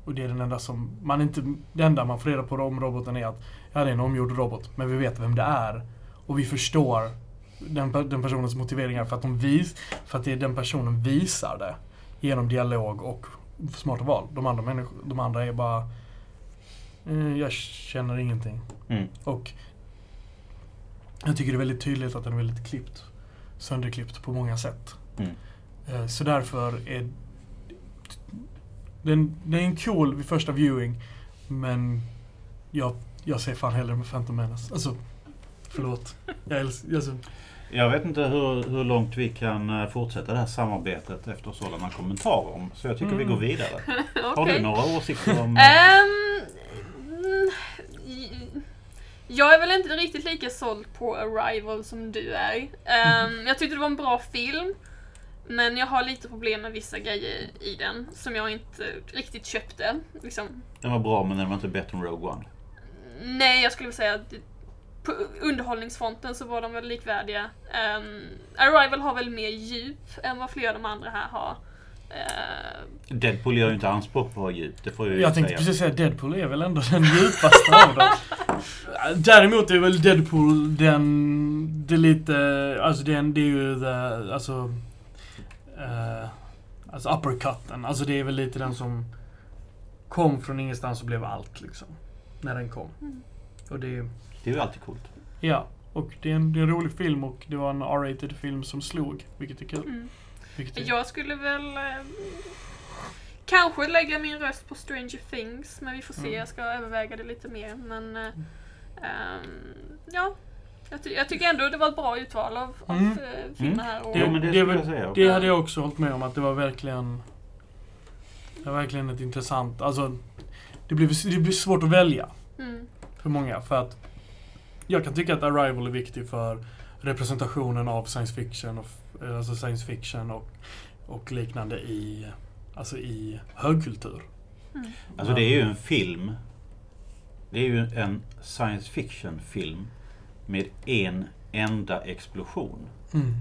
Speaker 3: Och det är den enda som... Man inte, det enda man får reda på om roboten är att ja, det är en omgjord robot. Men vi vet vem det är. Och vi förstår den, den personens motiveringar för att, de vis, för att det är den personen visar det. Genom dialog och smarta val. De andra, människor, de andra är bara... Eh, jag känner ingenting.
Speaker 2: Mm.
Speaker 3: Och jag tycker det är väldigt tydligt att den är väldigt klippt. Sönderklippt på många sätt.
Speaker 2: Mm.
Speaker 3: Eh, Så därför är den, den är en cool vid första viewing. Men jag, jag ser fan hellre med Phantom Menace. Alltså, förlåt. Jag älskar, alltså,
Speaker 2: Jag vet inte hur, hur långt vi kan eh, fortsätta det här samarbetet efter sådana kommentarer. Så jag tycker vi
Speaker 3: Mm.
Speaker 2: går vidare. Har
Speaker 1: Okej.
Speaker 2: du några åsikter om...
Speaker 1: Mm, jag är väl inte riktigt lika såld på Arrival som du är. Ehm, jag tyckte det var en bra film. Men jag har lite problem med vissa grejer i den som jag inte riktigt köpte. Liksom,
Speaker 2: Den var bra men den var inte bättre än Rogue One.
Speaker 1: nej, jag skulle säga att på underhållningsfronten så var de väl likvärdiga. Ehm, Arrival har väl mer djup än vad flera av de andra här har. Ehm,
Speaker 2: Deadpool gör ju inte anspråk på att ha djup. Det får jag ju
Speaker 3: jag tänkte
Speaker 2: säga.
Speaker 3: precis säga Deadpool är väl ändå den djupaste av dem. Däremot är väl Deadpool den, det lite, alltså den, det är ju the, alltså, eh, alltså uppercutten. Alltså det är väl lite den som kom från ingenstans och blev allt liksom. När den kom.
Speaker 1: Mm.
Speaker 3: Och det,
Speaker 2: Det är ju alltid coolt.
Speaker 3: ja. Och det är, en, det är en rolig film och det var en R-rated film som slog. Vilket är kul.
Speaker 1: mm.
Speaker 3: Vilket är,
Speaker 1: Jag skulle väl eh, kanske lägga min röst på Stranger Things, men vi får se.
Speaker 3: Mm.
Speaker 1: Jag ska överväga det lite mer. Men eh, ehm, ja, Jag, ty jag tycker ändå det var ett bra utval av, av
Speaker 3: Mm.
Speaker 1: eh, filmer här. Och,
Speaker 2: Jo, men det
Speaker 3: det,
Speaker 2: jag säga.
Speaker 3: det hade jag också hållit med om att det var verkligen... Det var verkligen ett intressant... Alltså, det blir, det svårt att välja
Speaker 1: mm,
Speaker 3: för många. För att jag kan tycka att Arrival är viktig för representationen av science fiction och, alltså science fiction och, och liknande i, alltså i högkultur.
Speaker 1: mm,
Speaker 2: Alltså det är ju en film. Det är ju en science fiction film med en enda explosion.
Speaker 3: Mm.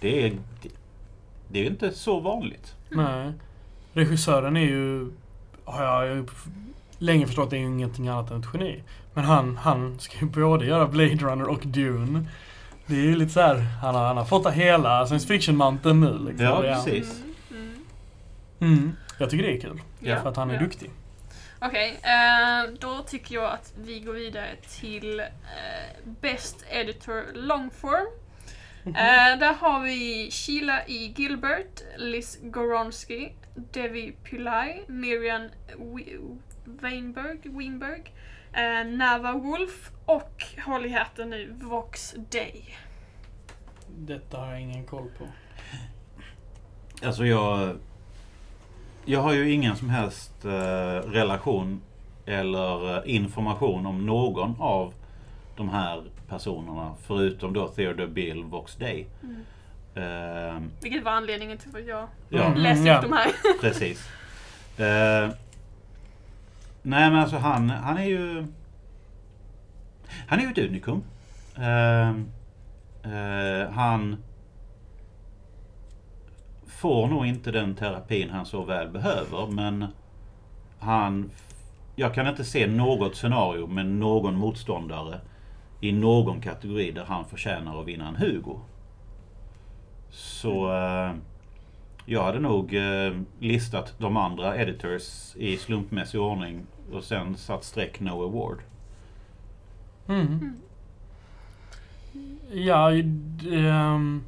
Speaker 2: Det är, det, är ju inte så vanligt.
Speaker 3: Nej. Regissören är ju, har jag länge förstått, är ju ingenting annat än ett geni. Men han, han ska ju både göra Blade Runner och Dune. Det är ju lite så här, han har, han har fått hela science fiction-manteln nu liksom.
Speaker 2: Ja,
Speaker 3: Det är han.
Speaker 2: precis.
Speaker 1: mm, mm.
Speaker 3: Mm. Jag tycker det är kul.
Speaker 1: Ja,
Speaker 3: För att han är
Speaker 1: ja.
Speaker 3: duktig.
Speaker 1: Okej, eh, då tycker jag att vi går vidare till eh, Best Editor Longform.
Speaker 3: Mhm.
Speaker 1: Eh, där har vi Sheila E. Gilbert, Liz Goronsky, Devi Pillai, Miriam Weinberg, Weinberg eh, Nava Wolf och, håll i hatten nu, Vox Day.
Speaker 3: Detta har jag ingen koll på.
Speaker 2: Alltså jag... Jag har ju ingen som helst eh, relation eller eh, information om någon av de här personerna. Förutom då Theodore Bill, Vox Day.
Speaker 1: Mm.
Speaker 2: Eh,
Speaker 1: Vilket var anledningen till att jag
Speaker 2: ja,
Speaker 3: Mm.
Speaker 1: läste
Speaker 3: ja.
Speaker 1: upp de här.
Speaker 2: precis. Eh, nej men alltså han, han är ju... Han är ju ett unikum. Uh, uh, han får nog inte den terapin han så väl behöver men han... Jag kan inte se något scenario med någon motståndare i någon kategori där han förtjänar att vinna en Hugo. Så Uh, jag hade nog eh, listat de andra editors i slumpmässig ordning och sen satt streck no award.
Speaker 3: Mm. Ja, d- ehm,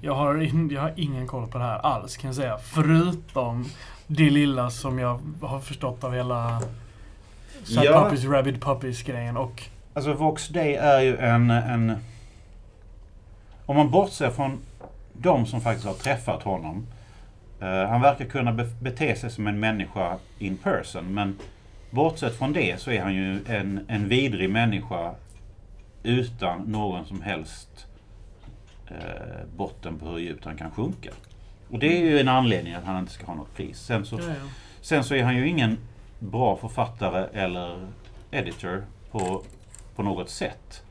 Speaker 3: jag, har in, jag har ingen koll på det här alls kan jag säga. Förutom det lilla som jag har förstått av hela Sad
Speaker 2: Ja.
Speaker 3: Puppies, Rabid Puppies grejen och
Speaker 2: Alltså Vox Day är ju en, en... Om man bortser från de som faktiskt har träffat honom. Eh, han verkar kunna be, bete sig som en människa in person. Men bortsett från det så är han ju en, en vidrig människa utan någon som helst eh, botten på hur djupt han kan sjunka. Och det är ju en anledning att han inte ska ha något pris. Sen så,
Speaker 3: ja, ja.
Speaker 2: sen så är han ju ingen bra författare eller editor på, på något sätt.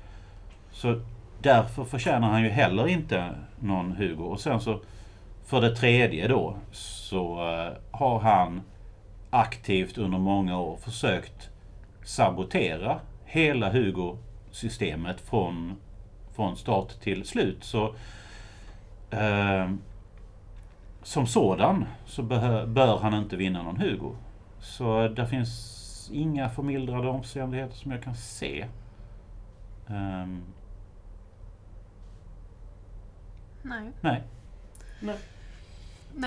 Speaker 2: Så därför förtjänar han ju heller inte någon Hugo. Och sen så för det tredje då så eh, har han aktivt under många år försökt sabotera hela Hugo-systemet från, från start till slut. Så eh, som sådan så bör han inte vinna någon Hugo. Så det finns inga förmildrande omständigheter som jag kan se. Ehm,
Speaker 1: Nej.
Speaker 2: nej,
Speaker 1: Nej,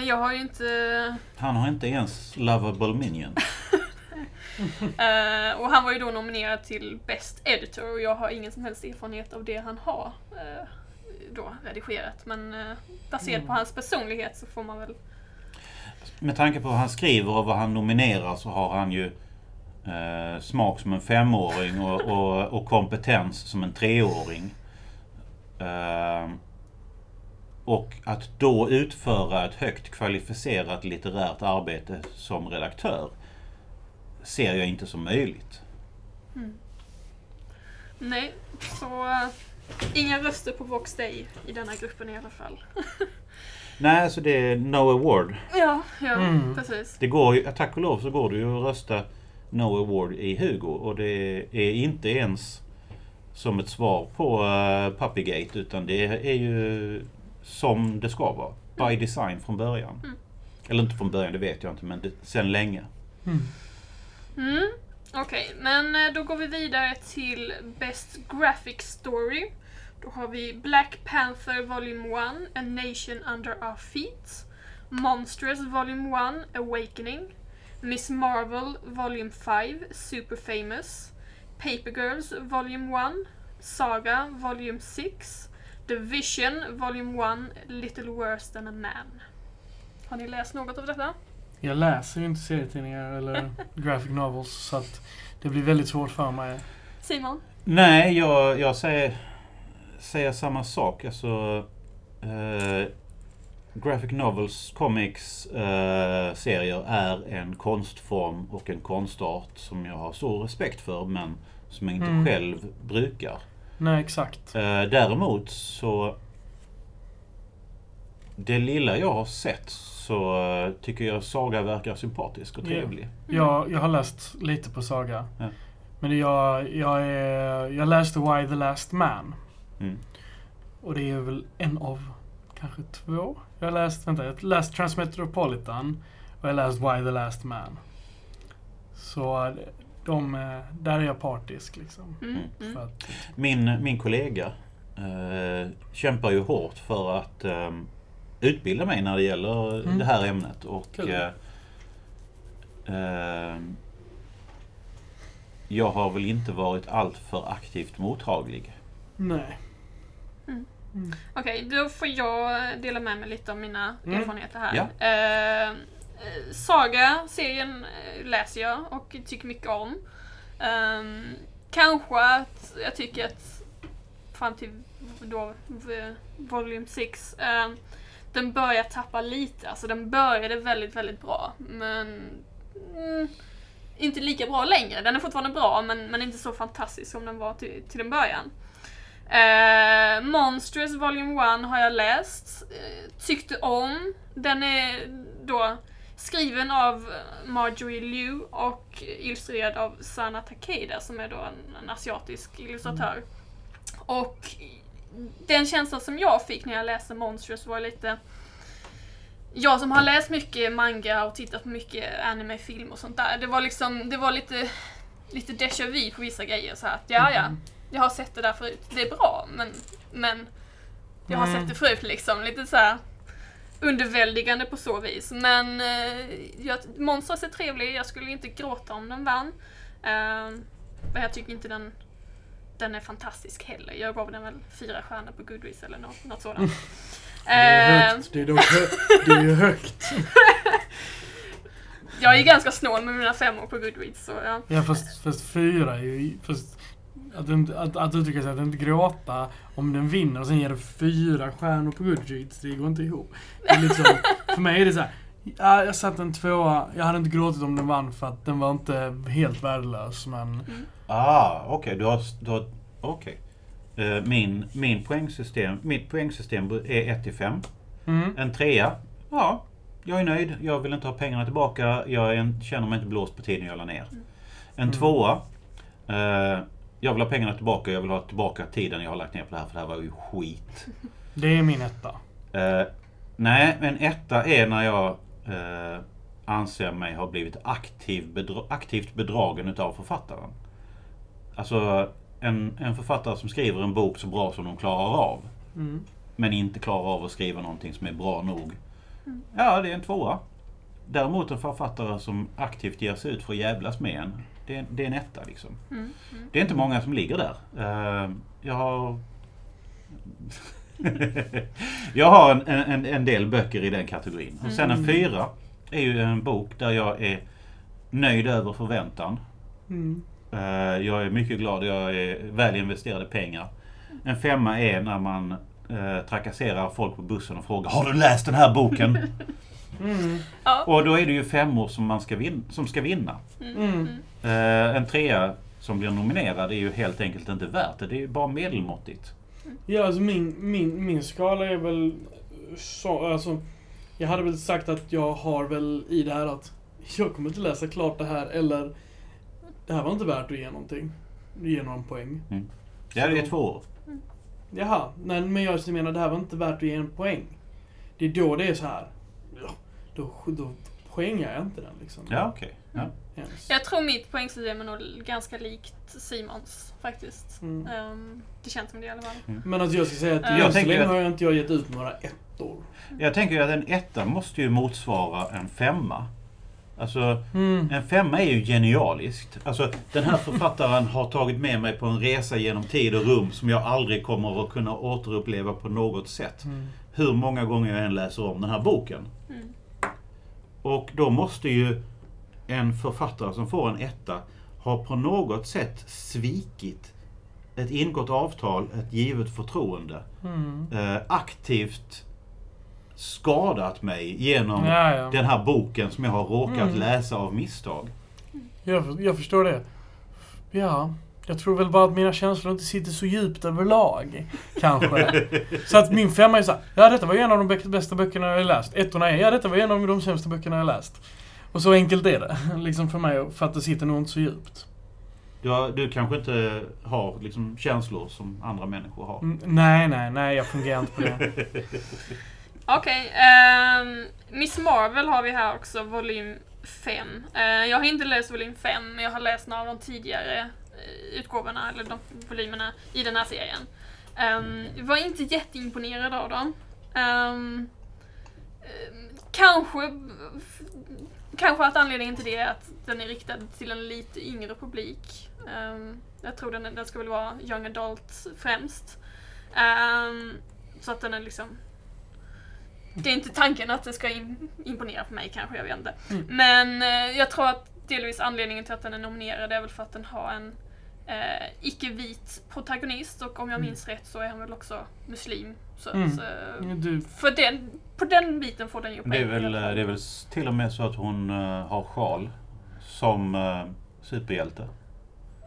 Speaker 1: jag har ju inte...
Speaker 2: han har inte ens Lovable Minion.
Speaker 1: eh, och han var ju då nominerad till Best Editor och jag har ingen som helst erfarenhet av det han har eh, då redigerat. Men eh, baserat på
Speaker 3: Mm.
Speaker 1: hans personlighet så får man väl...
Speaker 2: Med tanke på vad han skriver och vad han nominerar så har han ju eh, smak som en femåring och, och, och kompetens som en treåring. Ehm, och att då utföra ett högt kvalificerat litterärt arbete som redaktör ser jag inte som möjligt.
Speaker 1: Nej, så... eh, inga röster på Vox Day i denna gruppen i alla fall.
Speaker 2: Nej, så det är no award.
Speaker 1: Ja, ja
Speaker 3: Mm.
Speaker 1: precis.
Speaker 2: Det går ju, tack och lov så går det ju att rösta No Award i Hugo och det är inte ens som ett svar på uh, Puppygate utan det är ju som det ska vara. By design från början.
Speaker 1: Mm.
Speaker 2: Eller inte från början, det vet jag inte, men det, sen länge.
Speaker 3: Mm.
Speaker 1: Mm. Okej, men eh, då går vi vidare till Best Graphic Story. Då har vi Black Panther Volume 1, A Nation Under Our Feet. Monstrous Volume 1, Awakening. Miss Marvel Volume 5, Super Famous. Paper Girls Volume 1, Saga Volume 6, The Vision Volume 1, Little Worse than a Man. Har ni läst något av detta?
Speaker 3: Jag läser ju inte serietidningar eller graphic novels så att det blir väldigt svårt för mig.
Speaker 1: Simon?
Speaker 2: Nej, jag, jag säger, säger samma sak. Alltså, eh, graphic novels, comics, eh, serier är en konstform och en konstart som jag har stor respekt för men som jag inte
Speaker 3: Mm.
Speaker 2: själv brukar.
Speaker 3: Nej, exakt.
Speaker 2: Eh, däremot så... Det lilla jag har sett så eh, tycker jag Saga verkar sympatisk och
Speaker 3: Ja.
Speaker 2: trevlig.
Speaker 3: Jag, jag har läst lite på Saga.
Speaker 2: Ja.
Speaker 3: Men jag, jag, är, jag läste Why the Last Man.
Speaker 2: Mm.
Speaker 3: Och det är väl en av kanske två. Jag har läst, vänta, jag läst Transmetropolitan och jag har läst Why the Last Man. Så eh, de, eh, där är jag partisk liksom.
Speaker 1: Mm. Mm.
Speaker 3: För att,
Speaker 2: Min, min kollega eh, kämpar ju hårt för att eh, utbilda mig när det gäller
Speaker 3: Mm.
Speaker 2: det här ämnet. Och eh, eh, Jag har väl inte varit alltör aktivt mottaglig.
Speaker 3: nej.
Speaker 1: Mm.
Speaker 3: Mm.
Speaker 1: Okej, då får jag dela med mig lite av mina
Speaker 3: Mm.
Speaker 1: erfarenheter här.
Speaker 2: Ja.
Speaker 1: Eh, saga, serien eh, läser jag och tycker mycket om. Um, kanske att jag tycker att fram till då, Volume 6, um, ehm, den börjar tappa lite. Alltså den började väldigt, väldigt bra. Men mm, inte lika bra längre. Den är fortfarande bra men, men inte så fantastisk som den var till, till en början. Uh, Monsters Volume 1 har jag läst. uh, tyckte om. Den är då skriven av Marjorie Liu och illustrerad av Sana Takeda som är då en, en asiatisk illustratör. Och den känslan som jag fick när jag läste Monsters var lite jag som har läst mycket manga och tittat på mycket anime-film och sånt där. Det var liksom, det var lite, lite déjà vu på vissa grejer så att ja ja, jag har sett det där förut. Det är bra, men, men jag har
Speaker 3: Mm.
Speaker 1: sett det förut liksom. Lite så här underväldigande på så vis. Men eh, jag, Monsters är trevlig, jag skulle inte gråta om den vann. Eh, men jag tycker inte den, den är fantastisk heller. Jag gav den väl fyra stjärnor på Goodreads eller något, något sådant.
Speaker 3: Det är högt. Det är, dock hö- det är högt.
Speaker 1: jag är ganska snål med mina femmor på Goodreads. Så, ja.
Speaker 3: Ja fast, fast fyra är ju... Fast, att, inte- att, att uttrycka sig att inte gråta om den vinner och sen ger du fyra stjärnor på Goodreads, det går inte ihop. Det är liksom, för mig är det så här. Ja, jag satte en tvåa. Jag hade inte gråtit om den vann för att den var inte helt värdelös men...
Speaker 2: Ah, okej. Du har... Du har okej. Eh, min, min poängsystem, mitt poängsystem är 1 till 5.
Speaker 3: Mm.
Speaker 2: En trea. Ja, jag är nöjd. Jag vill inte ha pengarna tillbaka. Jag är en, känner mig inte blåst på tiden jag la ner. En
Speaker 3: Mm.
Speaker 2: tvåa. Eh, jag vill ha pengarna tillbaka. Jag vill ha tillbaka tiden jag har lagt ner på det här för det här var ju skit.
Speaker 3: Det är min etta.
Speaker 2: Eh, nej, en etta är när jag eh, anser mig ha blivit aktiv bedra- aktivt bedragen utav författaren. Alltså en, en författare som skriver en bok så bra som de klarar av.
Speaker 3: Mm.
Speaker 2: Men inte klarar av att skriva någonting som är bra nog. Ja, det är en tvåa. Däremot en författare som aktivt ger sig ut för att jävlas med en. Det är, det är en etta liksom.
Speaker 1: Mm, mm.
Speaker 2: Det är inte många som ligger där. Eh, jag har... jag har en, en, en del böcker i den kategorin. Och sen en
Speaker 3: Mm.
Speaker 2: fyra är ju en bok där jag är nöjd över förväntan.
Speaker 3: Mm.
Speaker 2: Eh, jag är mycket glad, jag är väl investerade pengar. En femma är när man eh, trakasserar folk på bussen och frågar Har du läst den här boken?
Speaker 3: Mm.
Speaker 1: Ja.
Speaker 2: och då är det ju femmor som, man ska, vin- som ska vinna.
Speaker 1: Mm,
Speaker 3: Mm.
Speaker 1: mm.
Speaker 2: Eh, en trea som blir nominerad är ju helt enkelt inte värt det. Det är ju bara medelmåttigt.
Speaker 3: Ja, alltså min, min, min skala är väl så, alltså Jag hade väl sagt att jag har väl i det här att jag kommer inte läsa klart det här eller det här var inte värt att ge någonting. Ge någon poäng.
Speaker 2: Ja, det är två år.
Speaker 3: Jaha, nej men jag menar det här var inte värt att ge en poäng. Det är då det är så här. Då, då poängar jag inte den liksom.
Speaker 2: Ja, okej. Ja.
Speaker 3: Ens.
Speaker 1: Jag tror mitt poängsystem är nog ganska likt Simons faktiskt.
Speaker 3: Mm.
Speaker 1: Ehm, det känns som det i alla fall.
Speaker 3: Men alltså jag ska säga att
Speaker 1: Jag
Speaker 3: än så länge
Speaker 2: att-
Speaker 3: har jag inte jag gett ut några ettor.
Speaker 2: Jag tänker ju att en etta måste ju motsvara en femma. Alltså,
Speaker 3: Mm.
Speaker 2: en femma är ju genialiskt. Alltså, den här författaren har tagit med mig på en resa genom tid och rum som jag aldrig kommer att kunna återuppleva på något sätt.
Speaker 3: Mm.
Speaker 2: Hur många gånger jag än läser om den här boken. Och då måste ju en författare som får en etta ha på något sätt svikit ett ingått avtal, ett givet förtroende.
Speaker 3: Mm.
Speaker 2: Eh, aktivt skadat mig genom
Speaker 3: Ja, ja.
Speaker 2: den här boken som jag har råkat
Speaker 3: Mm.
Speaker 2: läsa av misstag.
Speaker 3: Jag, jag förstår det. Ja, jag tror väl bara att mina känslor inte sitter så djupt överlag. Kanske. så att min femma är så här, ja detta var ju en av de bä- bästa böckerna jag läst. Ettorna är, ja detta var ju en av de sämsta böckerna jag läst. Och så enkelt är det. liksom för mig, för att det sitter nog inte så djupt.
Speaker 2: Du, har, du kanske inte har liksom, känslor som andra människor har.
Speaker 3: Mm, nej, nej, nej, jag fungerar inte på det.
Speaker 1: Okej, ehm, Miss Marvel har vi här också, volym 5. Eh, jag har inte läst volym 5, men jag har läst några av de tidigare utgåvorna, eller de volymerna i den här serien. Um, var inte jätteimponerad av dem. Ehm, kanske, kanske att anledningen till det är att den är riktad till en lite yngre publik. Ehm, jag tror den, den ska väl vara young adult främst. Så att den är liksom det är inte tanken att det ska im- imponera på mig kanske, jag vet inte.
Speaker 3: Mm.
Speaker 1: Men eh, jag tror att delvis anledningen till att den är nominerad är väl för att den har en eh, icke-vit protagonist och om jag
Speaker 3: Mm.
Speaker 1: minns rätt så är han väl också muslim. Så
Speaker 3: Mm.
Speaker 1: att, eh,
Speaker 3: Du,
Speaker 1: för den, på den biten får den ju
Speaker 2: Det är,
Speaker 1: poäng
Speaker 2: väl, det är väl till och med så att hon eh, har sjal som uh, superhjälte.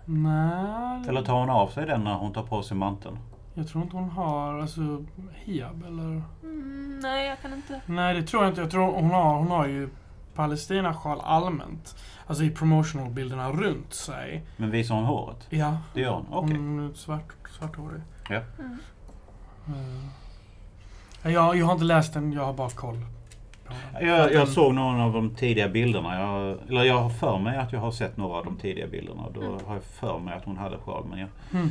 Speaker 3: nej.
Speaker 2: Eller tar hon av sig den när hon tar på sig manteln?
Speaker 3: Jag tror inte hon har, alltså, hijab eller?
Speaker 1: Mm, nej, jag kan inte.
Speaker 3: Nej, det tror jag inte. Jag tror hon har, hon har ju Palestinasjal allmänt. Alltså i promotional-bilderna runt sig.
Speaker 2: Men visar hon håret?
Speaker 3: Ja.
Speaker 2: Det gör hon? Okej.
Speaker 3: Hon är svart, svarthårig.
Speaker 2: Ja.
Speaker 1: Mm.
Speaker 3: Jag, jag har inte läst den, jag har bara koll.
Speaker 2: Jag, jag såg några av de tidiga bilderna. Jag, eller jag har för mig att jag har sett några av de tidiga bilderna. Då
Speaker 1: Mm.
Speaker 2: har jag för mig att hon hade sjal. Men jag,
Speaker 3: Mm.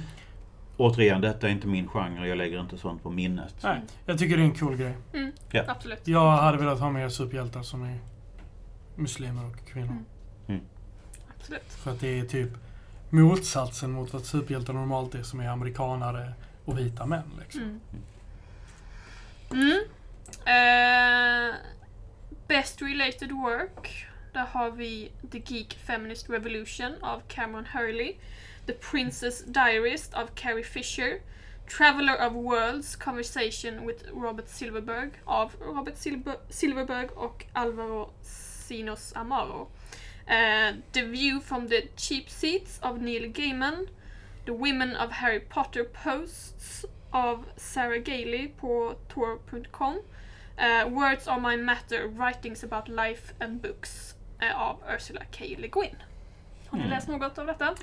Speaker 2: återigen, detta är inte min genre. Jag lägger inte sånt på minnet.
Speaker 3: Nej, jag tycker det är en cool grej.
Speaker 1: Mm,
Speaker 2: Ja.
Speaker 1: Absolut.
Speaker 3: Jag hade velat ha mer superhjältar som är muslimer och kvinnor.
Speaker 1: Mm. Absolut.
Speaker 3: För att det är typ motsatsen mot vad superhjältar normalt är som är amerikanare och vita män. Liksom.
Speaker 1: Mm. Mm. Eh, best related work. Där har vi The Geek Feminist Revolution av Cameron Hurley. The Princess Diarist av Carrie Fisher. Traveler of Worlds Conversation with Robert Silverberg av Robert Silber- Silverberg och Alvaro Sinos Amaro. Eh, the View from the Cheap Seats av Neil Gaiman. The Women of Harry Potter Posts av Sarah Gailey på Tor.com. Eh, Words on My Matter, Writings about Life and Books eh, av Ursula K. Le Guin. Har ni
Speaker 2: Mm.
Speaker 1: läst något av detta?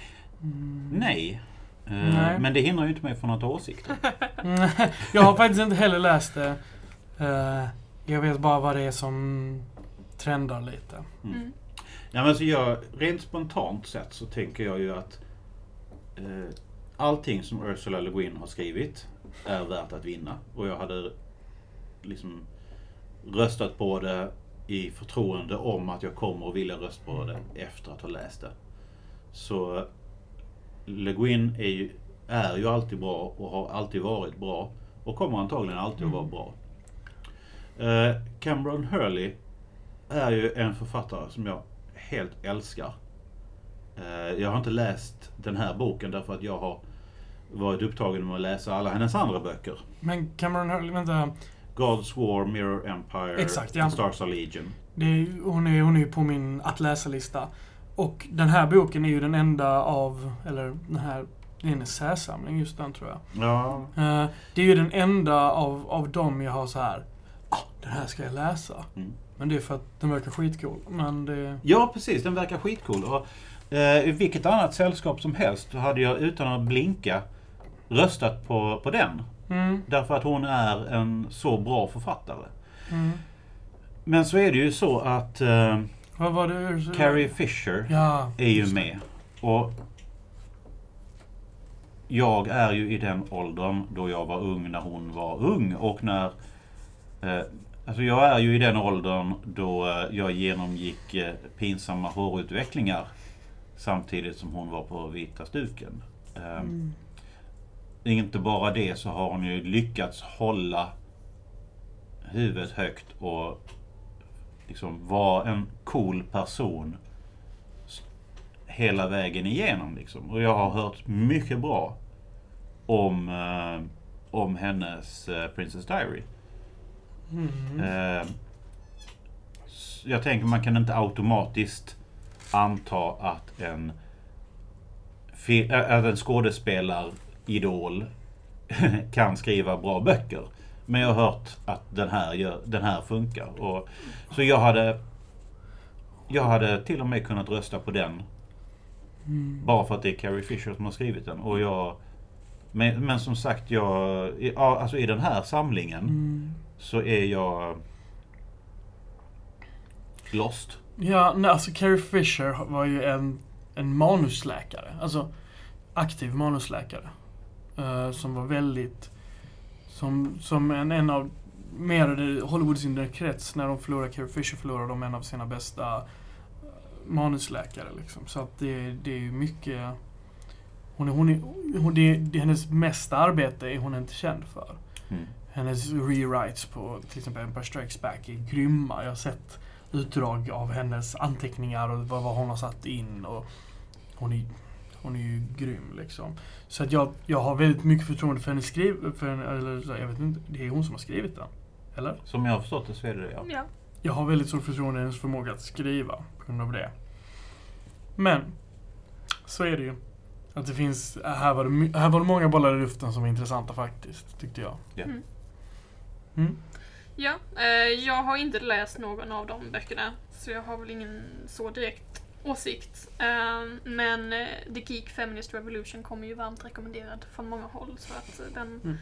Speaker 3: Mm.
Speaker 2: Nej.
Speaker 3: Nej.
Speaker 2: Men det hindrar ju inte mig från att ha åsikter.
Speaker 3: Mm, jag har faktiskt inte heller läst det. Jag vet bara vad det är som trendar lite.
Speaker 2: Mm.
Speaker 1: Mm.
Speaker 2: Ja, men alltså jag, rent spontant sett så tänker jag ju att eh, allting som Ursula Le Guin har skrivit är värt att vinna. Och jag hade liksom röstat på det i förtroende om att jag kommer att vilja rösta på det efter att ha läst det. Så Le Guin är ju, är ju alltid bra och har alltid varit bra och kommer antagligen alltid att vara bra. Eh, Cameron Hurley är ju en författare som jag helt älskar. Eh, jag har inte läst den här boken därför att jag har varit upptagen med att läsa alla hennes andra böcker.
Speaker 3: Men Cameron Hurley, vänta.
Speaker 2: God's War, Mirror Empire,
Speaker 3: Exakt, ja.
Speaker 2: Stars Are Legion.
Speaker 3: Det är, hon, är, hon är på min att läsa-lista. Och den här boken är ju den enda av, eller den här, det är en essäsamling just den tror jag.
Speaker 2: Ja,
Speaker 3: Eh, det är ju den enda av, av dem jag har så här. Ah, den här ska jag läsa.
Speaker 2: Mm.
Speaker 3: Men det är för att den verkar skitcool. Men det...
Speaker 2: ja precis. Den verkar skitcool. Och, eh, I vilket annat sällskap som helst hade jag utan att blinka röstat på, på den.
Speaker 3: Mm,
Speaker 2: Därför att hon är en så bra författare.
Speaker 3: mm.
Speaker 2: Men så är det ju så att eh? Carrie Fisher
Speaker 3: Ja.
Speaker 2: är ju med. Och jag är ju i den åldern då jag var ung när hon var ung och när eh, Alltså jag är ju i den åldern då eh, jag genomgick eh, pinsamma hårutvecklingar samtidigt som hon var på vita stuken. Ehm, Inte bara det så har hon ju lyckats hålla huvudet högt och liksom vara en cool person hela vägen igenom. Liksom. Och jag har hört mycket bra om, eh, om hennes Princess Diary.
Speaker 3: Mm.
Speaker 2: Eh, jag tänker man kan inte automatiskt anta att en, äh, att en skådespelaridol kan skriva bra böcker. Men jag har hört att den här, gör, den här funkar. Och, så jag hade jag hade till och med kunnat rösta på den.
Speaker 3: Mm.
Speaker 2: Bara för att det är Carrie Fisher som har skrivit den. Och jag, men, men som sagt, jag, alltså i den här samlingen
Speaker 3: Mm.
Speaker 2: Så är jag lost.
Speaker 3: Ja, nej, alltså Carrie Fisher var ju en, en manusläkare. Alltså aktiv manusläkare. Eh, som var väldigt... Som, som en, en av mer Hollywoods inre krets. När de förlorade Carrie Fisher förlorade de en av sina bästa eh, manusläkare. Liksom. Så att det, det är ju mycket... Hon är, hon är, hon, det, det, hennes mesta arbete är hon inte känd för.
Speaker 2: Mm.
Speaker 3: Hennes rewrites på till exempel Empire Strikes Back är grymma. Jag har sett utdrag av hennes anteckningar och vad, vad hon har satt in. Och hon, är, hon är ju grym liksom. Så att jag, jag har väldigt mycket förtroende för hennes skriv... För henne, eller jag vet inte, det är hon som har skrivit den. Eller?
Speaker 2: Som jag har förstått det så är det det, ja.
Speaker 1: Ja.
Speaker 3: Jag har väldigt stort förtroende i hennes förmåga att skriva på grund av det. Men, så är det ju. Att det finns, här var det, här var det många bollar i luften som var intressanta faktiskt, tyckte jag.
Speaker 2: Ja.
Speaker 1: Mm.
Speaker 3: Mm.
Speaker 1: Ja, eh, jag har inte läst någon av de böckerna, så jag har väl ingen så direkt åsikt. Eh, men eh, The Geek Feminist Revolution kommer ju varmt rekommenderad från många håll, så att den
Speaker 3: Mm.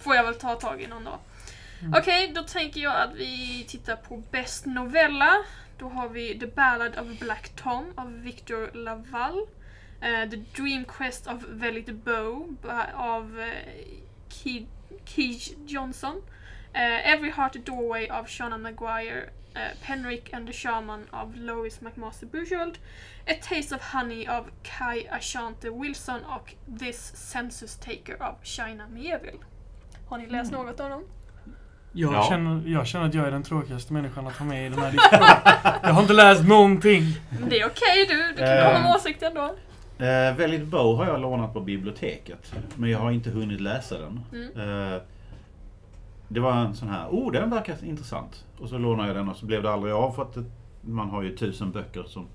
Speaker 1: får jag väl ta tag i någon dag.
Speaker 3: Mm.
Speaker 1: Okej, då tänker jag att vi tittar på Bäst novella. Då har vi The Ballad of Black Tom av Victor Laval. The Dream Quest of Vellit Bow av Key Johnson. Eh, Every Heart a Doorway av Shauna Maguire. Uh, Penrick and the Shaman av Lois McMaster Bujold. A Taste of Honey av Kai Ashante Wilson och This Census Taker av China Mieville. Har ni läst
Speaker 3: Mm.
Speaker 1: något av dem?
Speaker 3: Jag,
Speaker 2: Ja.
Speaker 3: känner, jag känner att jag är den tråkigaste människan att ha med i den här diskussionen. jag har inte läst någonting.
Speaker 1: Men det är okej du, du kan
Speaker 2: Ehm.
Speaker 1: komma med åsikt ändå.
Speaker 2: Eh, Väldigt Bow har jag lånat på biblioteket. Men jag har inte hunnit läsa den.
Speaker 1: Mm.
Speaker 2: Eh, det var en sån här, oh den verkar intressant. Och så lånade jag den och så blev det aldrig av för att det, man har ju tusen böcker som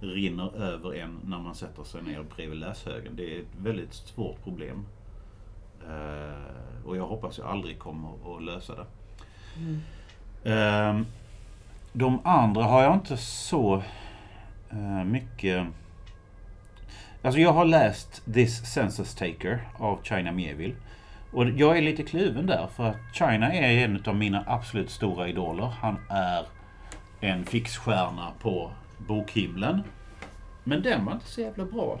Speaker 2: rinner över en när man sätter sig ner bredvid läshögen. Det är ett väldigt svårt problem. Eh, och jag hoppas jag aldrig kommer att lösa det. Ehm, de andra har jag inte så eh, mycket... Alltså jag har läst This Census Taker av China Mieville. Och jag är lite kluven där för att China är en av mina absolut stora idoler. Han är en fixstjärna på bokhimlen. Men den var inte så jävla bra.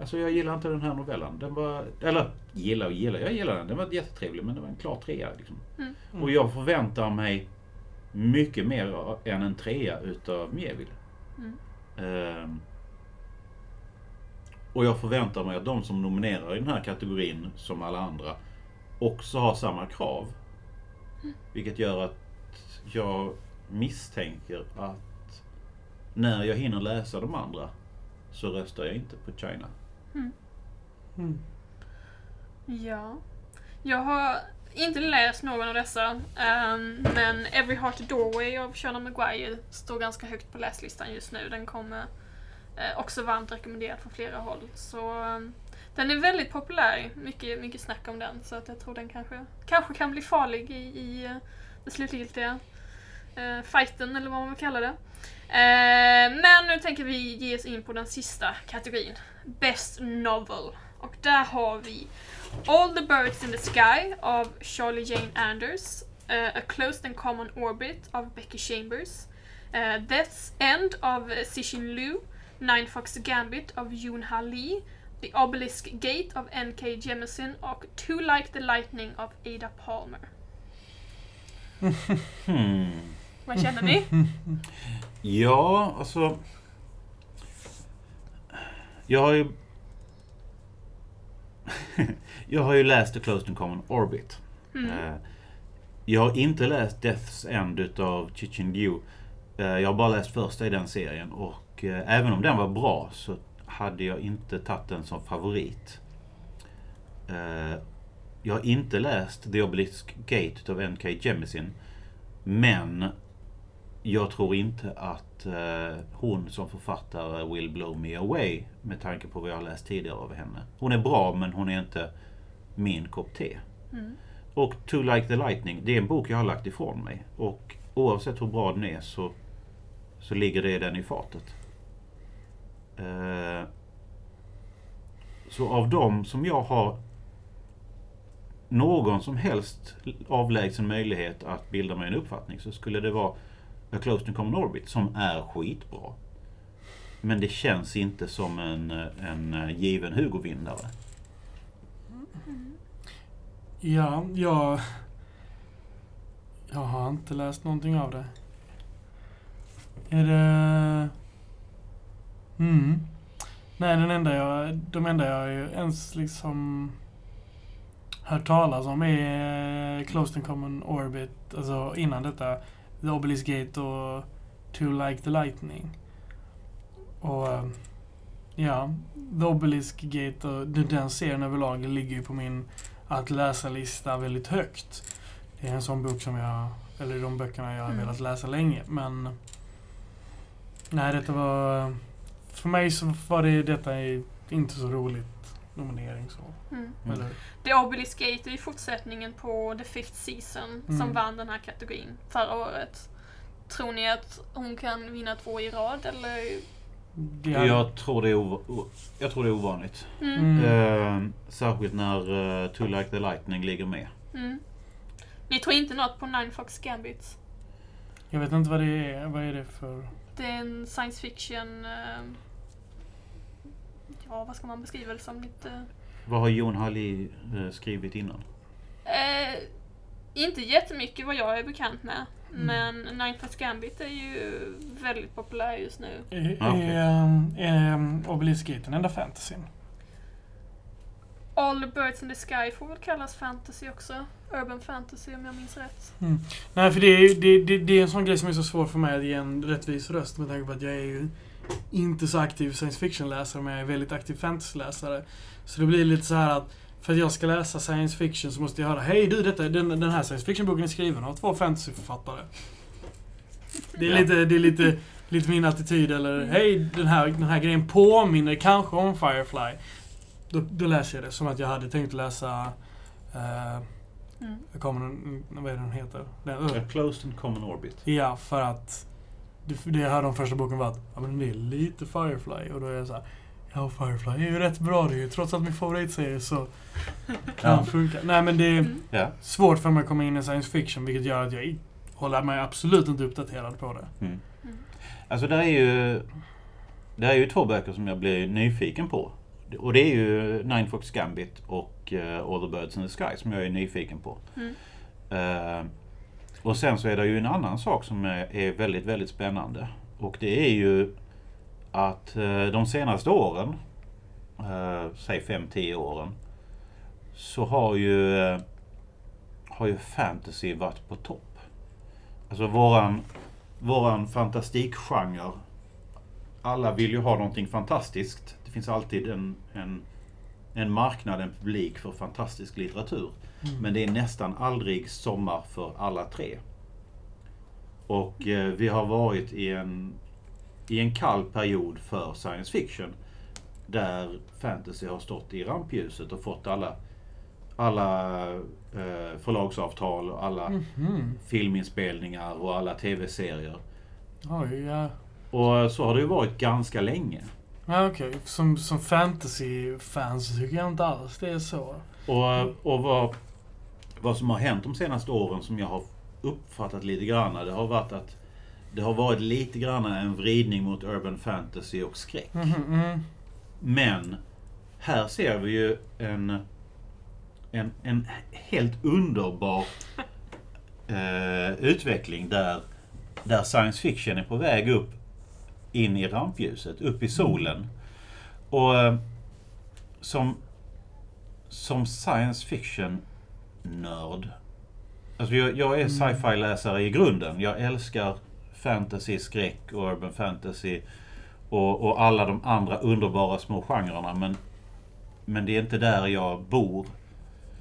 Speaker 2: Alltså jag gillar inte den här novellen. Den var, eller gillar och gillar, jag gillar den. Den var jättetrevlig men det var en klar trea. Liksom.
Speaker 1: Mm.
Speaker 2: Och jag förväntar mig mycket mer än en trea utav Mieville.
Speaker 1: Mm.
Speaker 2: Ehm, och jag förväntar mig att de som nominerar i den här kategorin, som alla andra, också har samma krav. Vilket gör att jag misstänker att när jag hinner läsa de andra så röstar jag inte på China.
Speaker 3: Mm.
Speaker 1: Ja. Jag har inte läst någon av dessa, ehm, men Every Heart a Doorway av Shauna Maguire står ganska högt på läslistan just nu. Den kommer eh, också varmt rekommenderad från flera håll. Så eh, den är väldigt populär, mycket, mycket snack om den. Så att jag tror den kanske, kanske kan bli farlig i, i eh, den slutgiltiga eh, fighten, eller vad man vill kalla det. Eh, men nu tänker vi ge oss in på den sista kategorin. Best Novel. Och där har vi All the Birds in the Sky av Charlie Jane Anders. Uh, A Closed and Common Orbit av Becky Chambers. Uh, Death's End av Cixin Liu. Nine Fox Gambit av Yoon Ha Lee. The Obelisk Gate av N.K. Jemisin och Too Like the Lightning av Ada Palmer.
Speaker 2: Hmm.
Speaker 1: Vad känner ni?
Speaker 2: Ja, alltså... Jag har ju... jag har ju läst The Closed and Common Orbit.
Speaker 1: Mm.
Speaker 2: Eh, Jag har inte läst Death's End utav Chichen Gu. Eh, Jag har bara läst första i den serien och eh, även om den var bra så hade jag inte tagit den som favorit. Eh, Jag har inte läst The Obelisk Gate utav N.K. Jemisin. Men jag tror inte att eh, hon som författare will blow me away med tanke på vad jag har läst tidigare av henne. Hon är bra men hon är inte min kopp te.
Speaker 1: Mm.
Speaker 2: Och To Like the Lightning, det är en bok jag har lagt ifrån mig. Och oavsett hur bra den är så, så ligger det den i fatet. Eh, så av dem som jag har någon som helst avlägsen möjlighet att bilda mig en uppfattning så skulle det vara A Close to Common Orbit som är skitbra. Men det känns inte som en, en given Hugo-vinnare.
Speaker 3: Ja, jag... Jag har inte läst någonting av det. Är det... Mm. Nej, den enda jag, de enda jag ju ens liksom hört talas om är Closed and Common Orbit, alltså innan detta, The Obelisk Gate och To Like the Lightning. Och eh, ja, The Obelisk Gate och den- den serien överlag ligger ju på min att läsa-lista väldigt högt. Det är en sån bok som jag, eller de böckerna jag har
Speaker 1: Mm.
Speaker 3: velat läsa länge, men Nej, detta var... För mig så var det detta inte så roligt nominering så.
Speaker 1: Mm.
Speaker 3: Eller?
Speaker 1: The Obelisk Gate är ju fortsättningen på The Fifth Season
Speaker 3: Mm.
Speaker 1: som vann den här kategorin förra året. Tror ni att hon kan vinna två i rad eller?
Speaker 3: Hade-
Speaker 2: Jag tror det är, ov- jag tror det är ovanligt.
Speaker 1: Mm.
Speaker 2: Eh, särskilt när uh, To Like the Lightning ligger med.
Speaker 1: Mm. Ni tror inte något på Nine Fox Gambit?
Speaker 3: Jag vet inte vad det är. Vad är det för...
Speaker 1: Det är en science fiction... eh, ja, vad ska man beskriva det som? Lite...
Speaker 2: Vad har Jon Halli eh, skrivit innan?
Speaker 1: Eh, inte jättemycket vad jag är bekant med.
Speaker 3: Mm.
Speaker 1: Men Nine Fox Gambit är ju väldigt populär just nu.
Speaker 3: Är,
Speaker 2: Ah, okej.
Speaker 3: är, är um, Obelisk Gate den enda fantasyn?
Speaker 1: All the Birds in the Sky får väl kallas fantasy också. Urban fantasy om jag minns rätt.
Speaker 3: Nej, för det är, det, det, det är en sån grej som är så svår för mig att ge en rättvis röst med tanke på att jag är ju inte så aktiv science fiction-läsare, men jag är väldigt aktiv fantasy-läsare. Så det blir lite så här att för att jag ska läsa science fiction så måste jag höra Hej du, detta, den, den här science fiction-boken är skriven av två fantasyförfattare. Det är
Speaker 2: Ja.
Speaker 3: lite, det är lite, lite min attityd. Eller Hej, den här, den här grejen påminner kanske om Firefly. Då, då läser jag det som att jag hade tänkt läsa... Uh,
Speaker 1: Mm.
Speaker 3: en, vad är det den heter? Den,
Speaker 2: A Closed and Common Orbit.
Speaker 3: Ja, för att det, jag hörde om första boken var att ja, men det är lite Firefly. Och då är jag så här, ja Firefly är ju rätt bra det är ju. Trots att min favoritserie så kan
Speaker 2: Ja.
Speaker 3: funka. Nej men det är
Speaker 1: Mm.
Speaker 3: Svårt för mig att komma in i science fiction vilket gör att jag håller mig absolut inte uppdaterad på det.
Speaker 2: Mm.
Speaker 1: Mm.
Speaker 2: Alltså det är ju... Det är ju två böcker som jag blir nyfiken på. Och det är ju Nine Fox Gambit och eh, All the Birds in the Sky som jag är nyfiken på.
Speaker 1: Mm.
Speaker 2: Eh, och sen så är det ju en annan sak som är, är väldigt, väldigt spännande. Och det är ju att eh, de senaste åren, eh, säg 5-10 åren, så har ju, eh, har ju fantasy varit på topp. Alltså våran, våran fantastikgenre. Alla vill ju ha någonting fantastiskt. Det finns alltid en, en, en marknad, en publik för fantastisk litteratur.
Speaker 3: Mm.
Speaker 2: Men det är nästan aldrig sommar för alla tre. Och eh, vi har varit i en, i en kall period för science fiction. Där fantasy har stått i rampljuset och fått alla, alla eh, förlagsavtal och alla
Speaker 3: Mhm.
Speaker 2: filminspelningar och alla tv-serier.
Speaker 3: Oj, ja.
Speaker 2: Och så har det ju varit ganska länge.
Speaker 3: Ja, okej. Som, som fantasy-fans tycker jag inte alls det är så.
Speaker 2: Och, och vad, vad som har hänt de senaste åren som jag har uppfattat lite grann, det har varit att det har varit lite grann en vridning mot urban fantasy och skräck.
Speaker 3: Mm.
Speaker 2: Men här ser vi ju en, en, en helt underbar eh, utveckling där, där science fiction är på väg upp in i rampljuset, upp i solen. Och eh, som, som science fiction-nörd, alltså jag, jag är sci-fi-läsare i grunden. Jag älskar fantasy, skräck och urban fantasy och, och alla de andra underbara små genrerna. Men, men det är inte där jag bor.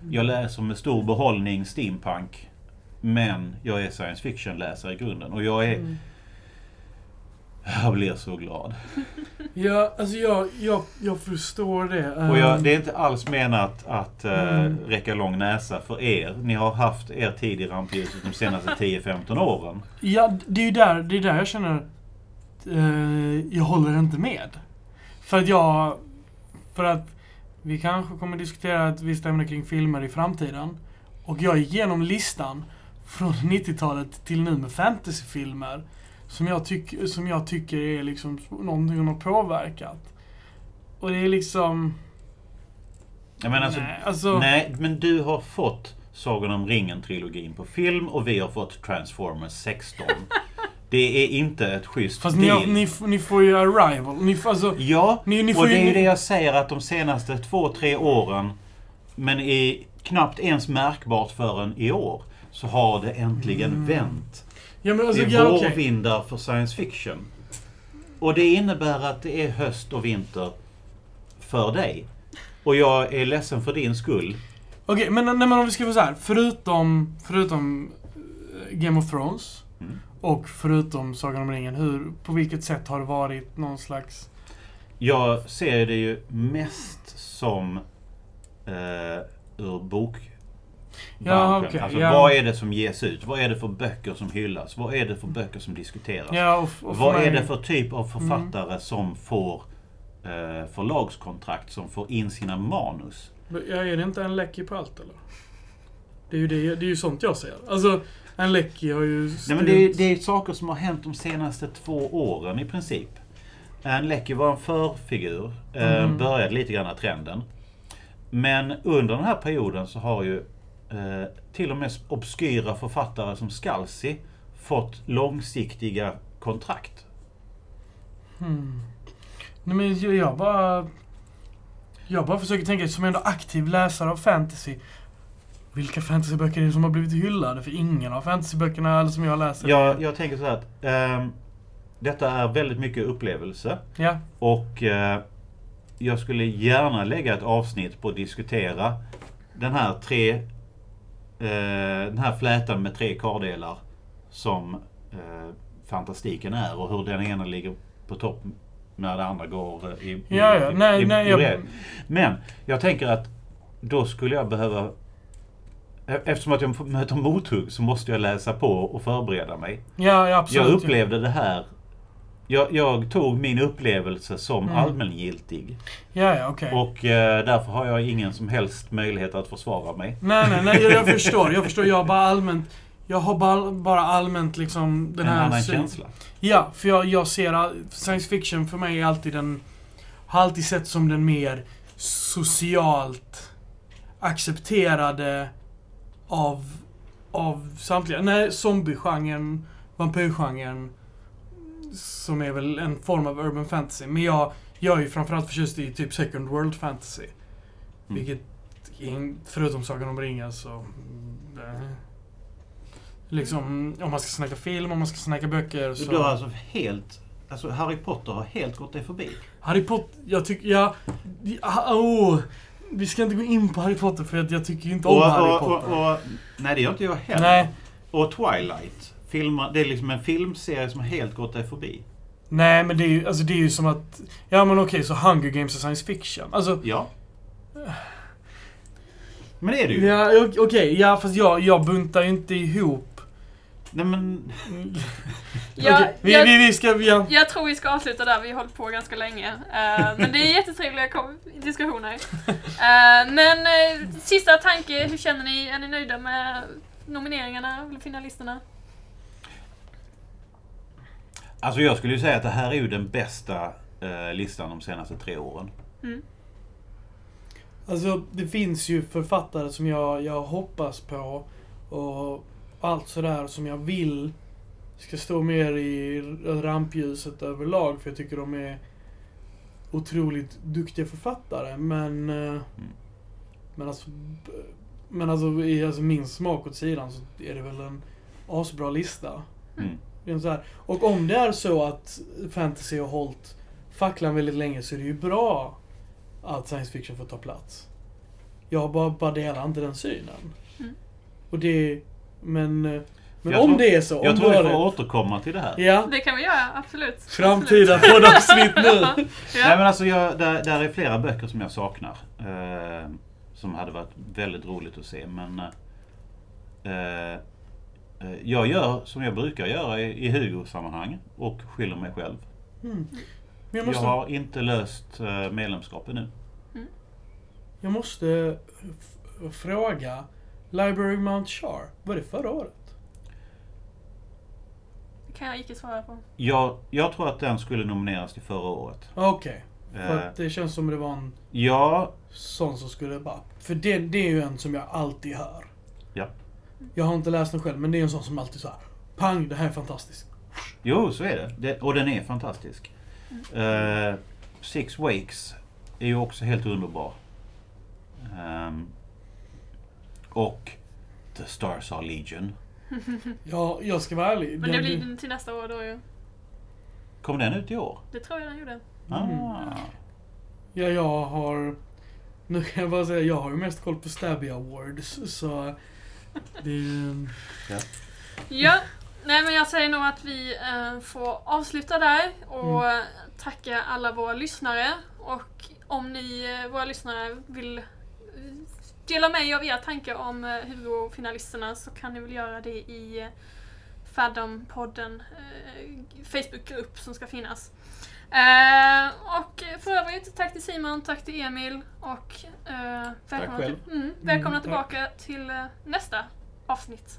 Speaker 2: Jag läser med stor behållning steampunk. Men jag är science fiction-läsare i grunden. Och jag är...
Speaker 3: Mm.
Speaker 2: Jag blir så glad.
Speaker 3: Ja, alltså jag, jag, jag förstår det.
Speaker 2: Och jag,
Speaker 3: Ehm,
Speaker 2: det är inte alls menat att eh,
Speaker 3: Mm.
Speaker 2: räcka lång näsa för er. Ni har haft er tid i rampljuset de senaste 10-15 åren.
Speaker 3: Ja, det är ju där, det är där jag känner... Eh, jag håller inte med. För att jag... För att vi kanske kommer diskutera ett visst ämne kring filmer i framtiden. Och jag gick igenom listan från 90-talet till nu med fantasyfilmer. Som jag, tyck, som jag tycker är liksom någonting som har påverkat. Och det är liksom...
Speaker 2: Jag menar, alltså,
Speaker 3: nej, alltså...
Speaker 2: Nej, men du har fått Sagan om ringen-trilogin på film och vi har fått Transformers 16. det är inte ett schysst
Speaker 3: Fast ni, har, ni, ni får ju Arrival. Ni alltså,
Speaker 2: Ja,
Speaker 3: ni,
Speaker 2: och det är
Speaker 3: ju...
Speaker 2: ju det jag säger att de senaste två, tre åren, men i knappt ens märkbart förrän i år, så har det äntligen
Speaker 3: Mm.
Speaker 2: vänt.
Speaker 3: Ja, men alltså,
Speaker 2: det är
Speaker 3: ja, okej.
Speaker 2: vårvindar för science fiction. Och det innebär att det är höst och vinter för dig. Och jag är ledsen för din skull.
Speaker 3: Okej, men, nej, men om vi ska vara så här. Förutom, förutom eh, Game of Thrones
Speaker 2: Mm.
Speaker 3: och förutom Sagan om ringen, hur, på vilket sätt har det varit någon slags...
Speaker 2: Jag ser det ju mest som eh, ur bokbranschen.
Speaker 3: Ja, okej,
Speaker 2: alltså,
Speaker 3: ja.
Speaker 2: Vad är det som ges ut? Vad är det för böcker som hyllas? Vad är det för böcker som diskuteras?
Speaker 3: Ja, och, och
Speaker 2: vad är det för typ av författare som får eh, förlagskontrakt, som får in sina manus?
Speaker 3: Ja, är det inte en Lecky på allt eller? Det är ju, det, det är ju sånt jag ser. Alltså, en Lecky har ju...
Speaker 2: Nej, men det, är,
Speaker 3: styrt-
Speaker 2: det är saker som har hänt de senaste två åren i princip. Anne Leckie var en förfigur. Eh,
Speaker 3: Mhm.
Speaker 2: började lite grann trenden. Men under den här perioden så har ju eh, till och med obskyra författare som Scalzi fått långsiktiga kontrakt.
Speaker 3: Hmm. Nej, men jag, bara... Jag bara försöker tänka, som ändå aktiv läsare av fantasy. Vilka fantasyböcker är det som har blivit hyllade? För ingen av fantasyböckerna eller som jag läser.
Speaker 2: Jag, jag tänker så här att ehm, detta är väldigt mycket upplevelse.
Speaker 3: Ja.
Speaker 2: Och eh, jag skulle gärna lägga ett avsnitt på att diskutera den här tre eh, den här flätan med tre kardelar som eh, fantastiken är och hur den ena ligger på topp när det andra går eh, i,
Speaker 3: Ja, ja.
Speaker 2: i,
Speaker 3: Nej,
Speaker 2: i,
Speaker 3: nej,
Speaker 2: i
Speaker 3: jag...
Speaker 2: Men jag tänker att då skulle jag behöva e- Eftersom att jag möter mothugg så måste jag läsa på och förbereda mig.
Speaker 3: Ja, absolut.
Speaker 2: Jag upplevde det här jag, jag tog min upplevelse som
Speaker 3: Mm.
Speaker 2: allmängiltig.
Speaker 3: Ja, ja, okej.
Speaker 2: Och eh, därför har jag ingen som helst möjlighet att försvara mig.
Speaker 3: Nej, nej, nej, jag, förstår. Jag förstår. Jag har bara allmänt... Jag har bara, bara allmänt liksom den
Speaker 2: en
Speaker 3: här...
Speaker 2: annan
Speaker 3: syn-
Speaker 2: känsla.
Speaker 3: Ja, för jag, jag ser... all- Science fiction för mig är alltid den... Har alltid sett som den mer socialt accepterade av, av samtliga. Nej, zombiegenren, vampyrgenren. Som är väl en form av urban fantasy. Men jag, jag är ju framförallt förtjust i typ second world fantasy. Vilket, in- förutom Sagan om ringen så... mm, eh, Liksom, om man ska snacka film, om man ska snacka böcker så...
Speaker 2: Du har alltså helt... Alltså Harry Potter har helt gått dig förbi.
Speaker 3: Harry Potter, jag tycker, ja... Oh, vi ska inte gå in på Harry Potter för att jag tycker ju inte om
Speaker 2: Och,
Speaker 3: Harry Potter.
Speaker 2: och, och, nej, det gör inte jag heller.
Speaker 3: Nej,
Speaker 2: Och Twilight. Filmer, det är liksom en filmserie som helt gått dig förbi.
Speaker 3: nej men det är ju, alltså det är ju som att... Ja men okej, så Hunger Games är science fiction. Alltså...
Speaker 2: Ja. Men det är det ju.
Speaker 3: Ja, okej, ja fast jag, jag buntar ju inte ihop...
Speaker 2: Nej men...
Speaker 1: Ja,
Speaker 3: Okej, vi,
Speaker 1: jag,
Speaker 3: vi, vi ska... Ja.
Speaker 1: jag tror vi ska avsluta där, vi har hållit på ganska länge. Eh, men det är jättetrevliga diskussioner. Eh, men eh, sista tanke, hur känner ni? Är ni nöjda med nomineringarna, eller finalisterna?
Speaker 2: Alltså jag skulle ju säga att det här är ju den bästa eh, listan de senaste tre åren.
Speaker 1: Mm.
Speaker 3: Alltså, det finns ju författare som jag, jag hoppas på och allt sådär som jag vill ska stå mer i rampljuset överlag. För jag tycker de är otroligt duktiga författare. Men... eh, Men alltså... Men alltså i alltså min smak åt sidan så är det väl en asbra lista.
Speaker 2: Mm.
Speaker 3: Det är så här. Och om det är så att fantasy har hållit facklan väldigt länge så är det ju bra att science fiction får ta plats. Jag bara, bara delar inte den synen.
Speaker 1: Mm. Och
Speaker 3: det... Men... Men
Speaker 2: Jag
Speaker 3: om
Speaker 2: tror-
Speaker 3: det är så.
Speaker 2: Jag tror vi får
Speaker 3: har
Speaker 2: återkomma till det här.
Speaker 3: det. Ja.
Speaker 1: Det kan vi göra, absolut.
Speaker 3: Framtida poddavsnitt nu.
Speaker 2: Nej
Speaker 1: Ja.
Speaker 2: men alltså jag, där, där är flera böcker som jag saknar. Eh, som hade varit väldigt roligt att se men... Eh, eh, jag gör som jag brukar göra i, i Hugo-sammanhang och skyller mig själv.
Speaker 3: Mm. Jag
Speaker 2: Jag
Speaker 3: måste,
Speaker 2: har inte löst eh, medlemskap ännu.
Speaker 3: jag måste fråga. Library Mount Char, var det förra året?
Speaker 1: kan jag icke svara på.
Speaker 2: Jag, jag tror att den skulle nomineras till förra året.
Speaker 3: Okej. För
Speaker 2: Eh,
Speaker 3: att det känns som det var en
Speaker 2: ja,
Speaker 3: sån som skulle bara... För det, det är ju en som jag alltid hör.
Speaker 2: Ja.
Speaker 3: Jag har inte läst den själv, men det är en sån som alltid så här. Pang, det här är fantastiskt.
Speaker 2: jo så är det. det och den är fantastisk. Eh, Six Wakes är ju också helt underbar. Ehm, och The Stars Are Legion.
Speaker 3: Ja, jag ska vara ärlig.
Speaker 1: Men det blir den till nästa år då ju.
Speaker 2: Kom den ut i år?
Speaker 1: Det tror jag den gjorde.
Speaker 2: Ah.
Speaker 3: Ja, jag har... Nu kan jag bara säga, jag har ju mest koll på Stabby Awards, så... Det är ju...
Speaker 1: Ja, nej men jag säger nog att vi eh, får avsluta där och
Speaker 3: Mm.
Speaker 1: tacka alla våra lyssnare. Och om ni, eh, våra lyssnare, vill eh, dela med er av era tankar om eh, Hugo-finalisterna så kan ni väl göra det i eh, Fathom-podden eh, Facebookgrupp som ska finnas. Eh, och för övrigt, tack till Simon, tack till Emil och eh, välkomna, till, mm, välkomna
Speaker 3: Mm,
Speaker 1: tillbaka till eh, nästa avsnitt.